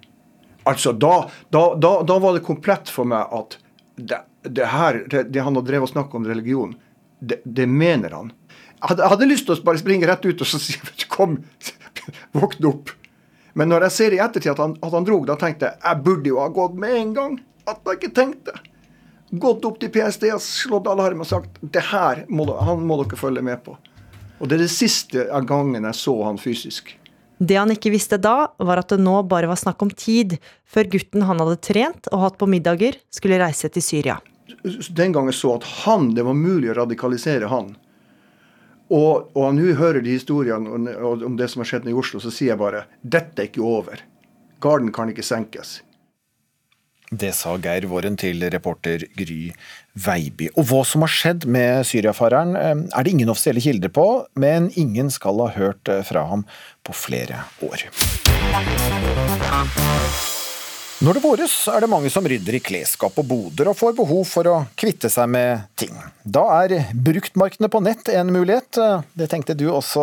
Altså, da, da, da, da var det komplett for meg at det, det her, det, han har drevet og snakket om religion, det, det mener han. Jeg hadde, jeg hadde lyst til å bare springe rett ut og si kom, våkne opp. Men når jeg ser i ettertid at han, at han drog, da tenkte jeg jeg burde jo ha gått med en gang. At jeg ikke tenkte. Gått opp til PST og slått alarm og sagt det her må, han må dere følge med på. Og det er det siste gangen jeg så han fysisk. Det han ikke visste da, var at det nå bare var snakk om tid, før gutten han hadde trent og hatt på middager, skulle reise til Syria. den gangen så at han, det var mulig å radikalisere han. Og, og nå hører de historiene om- om om det som har skjedd i Oslo, så sier jeg bare dette er ikke over. Garden kan ikke senkes. Det sa Geir Våren til reporter Gry Veiby. Og hva som har skjedd med syriafareren eh, er det ingen offisielle kilder på, men ingen skal ha hørt eh, fra ham på flere år. Når det våres, er det mange som rydder i klesskap og boder og får behov for å kvitte seg med ting. Da er bruktmarkedene på nett en mulighet. Det tenkte du også,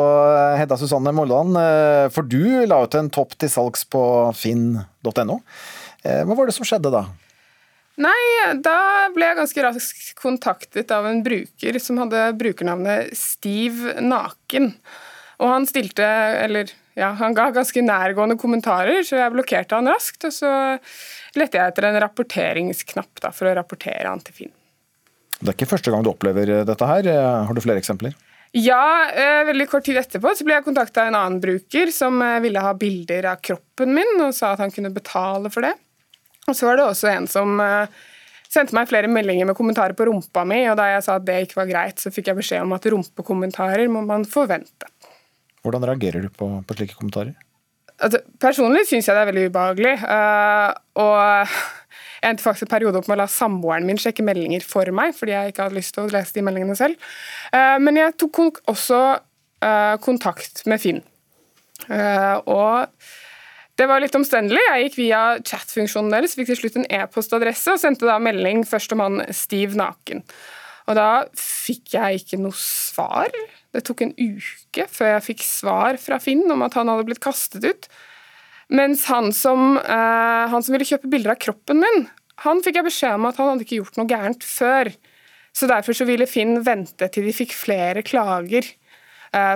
Hedda Susanne Molland, eh, for du la ut en topp til salgs på finn.no. Eh, Hva var det som skjedde da? Nei, da ble jeg ganske raskt kontaktet av en bruker som hadde brukernavnet Steve Naken. Og han stilte, eller ja, han ga ganske nærgående kommentarer, så jeg blokkerte han raskt. Og så lette jeg etter en rapporteringsknapp da, for å rapportere han til Finn. Det er ikke første gang du opplever dette her. Eh, Har du flere eksempler? Ja, eh, veldig kort tid etterpå så ble jeg kontakta av en annen bruker som eh, ville ha bilder av kroppen min, og sa at han kunne betale for det. Og så var det også en som eh, sendte meg flere meldinger med kommentarer på rumpa mi, og da jeg sa at det ikke var greit, så fikk jeg beskjed om at rumpekommentarer må man forvente. Hvordan reagerer du på, på slike kommentarer? Altså, personlig syns jeg det er veldig ubehagelig. Uh, og jeg endte faktisk en periode opp med å la samboeren min sjekke meldinger for meg, fordi jeg ikke hadde lyst til å lese de meldingene selv. Uh, men jeg tok også uh, kontakt med Finn. Og det var litt omstendelig. Jeg gikk via chatfunksjonen deres, fikk til slutt en e-postadresse og sendte da melding først om han stiv Naken. Og da fikk jeg ikke noe svar. Det tok en uke før jeg fikk svar fra Finn om at han hadde blitt kastet ut. Mens han som, eh, han som ville kjøpe bilder av kroppen min, han fikk jeg beskjed om at han hadde ikke gjort noe gærent før. Så derfor så ville Finn vente til de fikk flere klager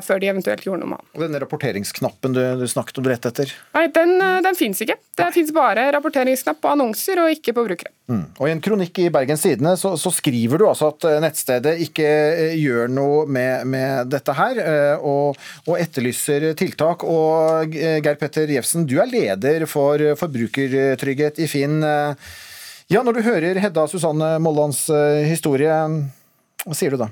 før de eventuelt gjorde noe med han. Og denne rapporteringsknappen du, du snakket om rett etter? Nei, den, eh, den fins ikke. Det fins bare rapporteringsknapp på annonser og ikke på brukere. Mm. Og I en kronikk i Bergens Tidende så, så skriver du altså at eh, nettstedet ikke eh, gjør noe med, med dette her, eh, og, og etterlyser tiltak. Og eh, Geir Petter Jefsen, du er leder for forbrukertrygghet i Finn. Eh, Ja, Når du hører Hedda Susanne Mollands eh, historie, hva sier du da?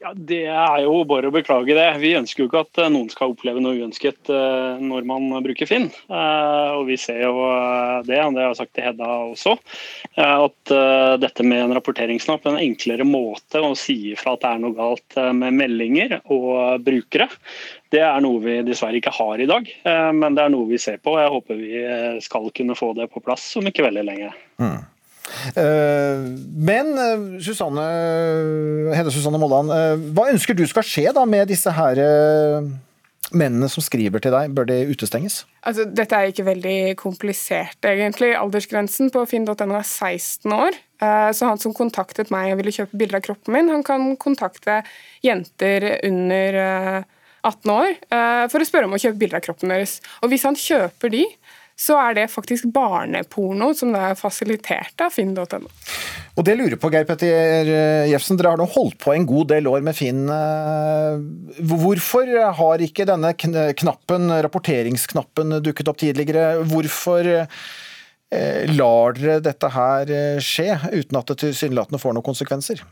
Ja, Det er jo bare å beklage det. Vi ønsker jo ikke at eh, noen skal oppleve noe uønsket eh, når man bruker Finn. Eh, Og vi ser jo det, og det har jeg sagt til Hedda også, at dette med en rapporteringsknapp er en enklere måte å si ifra at det er noe galt med meldinger og brukere. Det er noe vi dessverre ikke har i dag, men det er noe vi ser på. Jeg håper vi skal kunne få det på plass om ikke veldig lenge. Mm. Eh, Men eh, Susanne, Hedde Susanne Molland, eh, hva ønsker du skal skje da med disse her mennene som skriver til deg? Bør de utestenges? Altså, dette er ikke veldig komplisert, egentlig. Aldersgrensen på finn.no er 16 år. Så han som kontaktet meg og ville kjøpe bilder av kroppen min, han kan kontakte jenter under eh, 18 år for å spørre om å kjøpe bilder av kroppen deres. Og hvis han kjøper de, så er det faktisk barneporno som det er fasilitert av finn.no. Og det lurer på, Geir Petter Jefsen, dere har nå holdt på en god del år med Finn. Eh, Hvorfor har ikke denne knappen, rapporteringsknappen dukket opp tidligere? Hvorfor eh, lar dere dette her eh, skje, uten at det tilsynelatende får noen konsekvenser?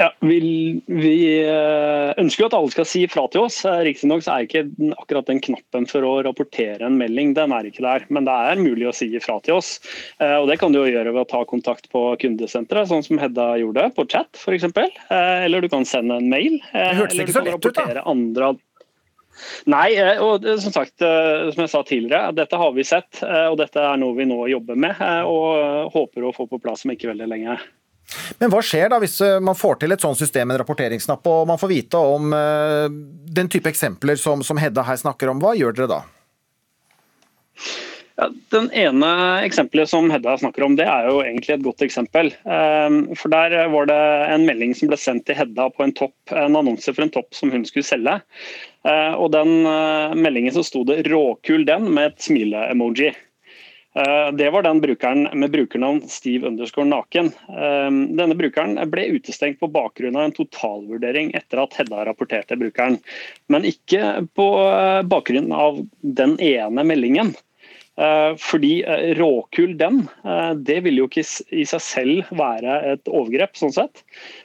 Ja, vi, vi eh, ønsker jo at alle skal si fra til oss. Eh, Riktignok er ikke den- akkurat den knappen for å rapportere en melding, den er ikke der. Men det er mulig å si fra til oss. Eh, Og det kan du jo gjøre ved å ta kontakt på kundesenteret, sånn som Hedda gjorde, på chat f.eks. Eller du kan sende en mail. Det hørtes ikke så lett ut, da. andre Nei, og som sagt, som jeg sa tidligere, dette har vi sett. Og dette er noe vi nå jobber med og håper å få på plass om ikke veldig lenge. Men hva skjer da hvis eh, man får til et sånt system med en rapporteringsknapp, og man får vite om eh, den type eksempler som, som Hedda her snakker om? Hva gjør dere da? Ja, den ene eksempelet som Hedda snakker om, det er jo egentlig et godt eksempel. Ehm, for Der var det en melding som ble sendt til Hedda på en topp, en annonse for en topp som hun skulle selge. Eh, og den eh, meldingen så sto det 'råkul den' med et smile-emoji. Eh, Det var den brukeren med brukernavn Steve underscore naken. Ehm, Denne brukeren ble utestengt på bakgrunn av en totalvurdering etter at Hedda rapporterte brukeren, men ikke på eh, bakgrunn av den ene meldingen. Eh, Fordi råkull den, eh, det vil jo ikke i seg selv være et overgrep, sånn sett.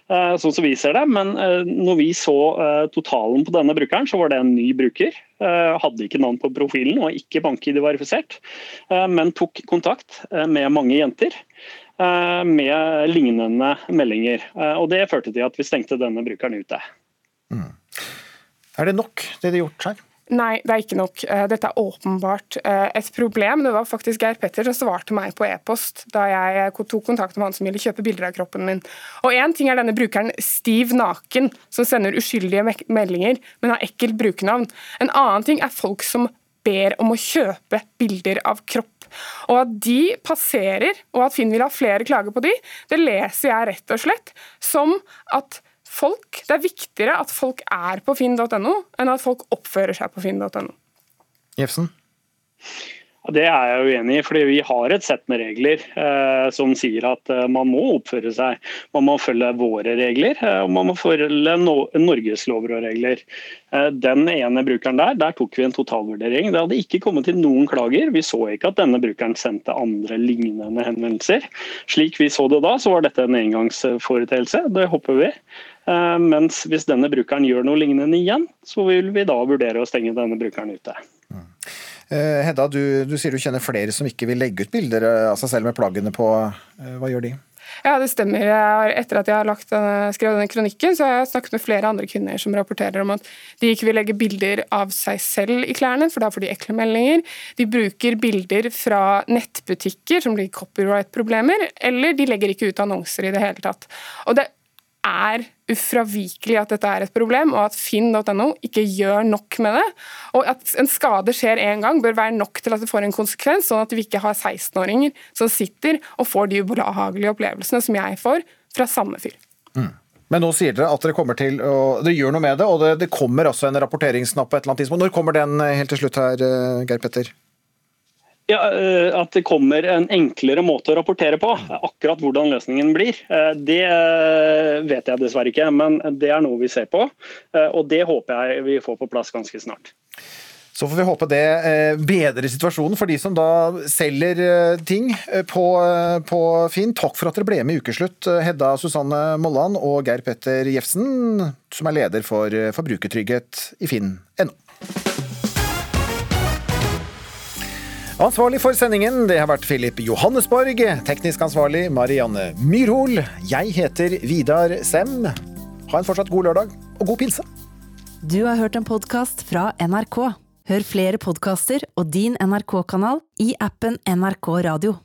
Eh, Sånn som vi ser det. Men eh, når vi så eh, totalen på denne brukeren, så var det en ny bruker. Eh, Hadde ikke navn på profilen og ikke bank-ID-verifisert, eh, men tok kontakt eh, med mange jenter. eh, Med lignende meldinger. Eh, Og det førte til at vi stengte denne brukeren ute. Er det nok, det de har gjort her? Nei, det er ikke nok. Eh, Dette er åpenbart eh, et problem. Det var faktisk Geir Petter som svarte meg på e-post da jeg eh, tok kontakt med han som ville kjøpe bilder av kroppen min. Og Én ting er denne brukeren Stiv Naken, som sender uskyldige meldinger, men har ekkelt brukernavn. En annen ting er folk som ber om å kjøpe bilder av kropp. Og at de passerer, og at Finn vil ha flere klager på de, det leser jeg rett og slett som at folk, det er viktigere at folk er på finn.no, enn at folk oppfører seg på finn.no. Jefsen? Ja, Det er jeg uenig i, fordi vi har et sett med regler eh, som sier at eh, man må oppføre seg. Man må følge våre regler, eh, og man må følge no Norges lover og regler. Eh, den ene brukeren der, der tok vi en totalvurdering. Det hadde ikke kommet til noen klager. Vi så ikke at denne brukeren sendte andre lignende henvendelser. Slik vi så det da, så var dette en engangsforeteelse. Det håper vi. Eh, mens hvis denne brukeren gjør noe lignende igjen, så vil vi da vurdere å stenge denne brukeren ute. Eh, Hedda, du, du sier du kjenner flere som ikke vil legge ut bilder eh, av seg selv med plaggene på. Hva gjør de? Ja, det stemmer. Jeg har, etter at jeg har lagt denne, skrevet denne kronikken, så har jeg snakket med flere andre kvinner som rapporterer om at de ikke vil legge bilder av seg selv i klærne, for da får de ekle meldinger. De bruker bilder fra nettbutikker som blir copyright-problemer, eller de legger ikke ut annonser i det hele tatt. Og det er ufravikelig at dette er et problem, og at finn.no ikke gjør nok med det. Og at en skade skjer én gang, bør være nok til at det får en konsekvens, sånn at vi ikke har 16-åringer som sitter og får de ubehagelige opplevelsene som jeg får fra samme fyr. Men nå sier dere at dere kommer til å Dere gjør noe med det, og det, det kommer altså en rapporteringsknapp på et eller annet tidspunkt. Når kommer den eh, helt til slutt her, eh, Geir Petter? Ja, eh, At det kommer en enklere måte å rapportere på. Akkurat hvordan løsningen blir, eh, det eh, vet jeg dessverre ikke. Men det er noe vi ser på, og det håper jeg vi får på plass ganske snart. Så får vi håpe det bedrer situasjonen for de som da selger ting på, på Finn. Takk for at dere ble med i Ukeslutt, Hedda Susanne Molland og Geir Petter Jefsen, som er leder for forbrukertrygghet i finn.no. Ansvarlig for sendingen det har vært Philip Johannesborg. Teknisk ansvarlig Marianne Myrhol. Jeg heter Vidar Sem. Ha en fortsatt god lørdag, og god pinse. Du har hørt en podkast fra NRK. Hør flere podkaster og din NRK-kanal i appen NRK Radio.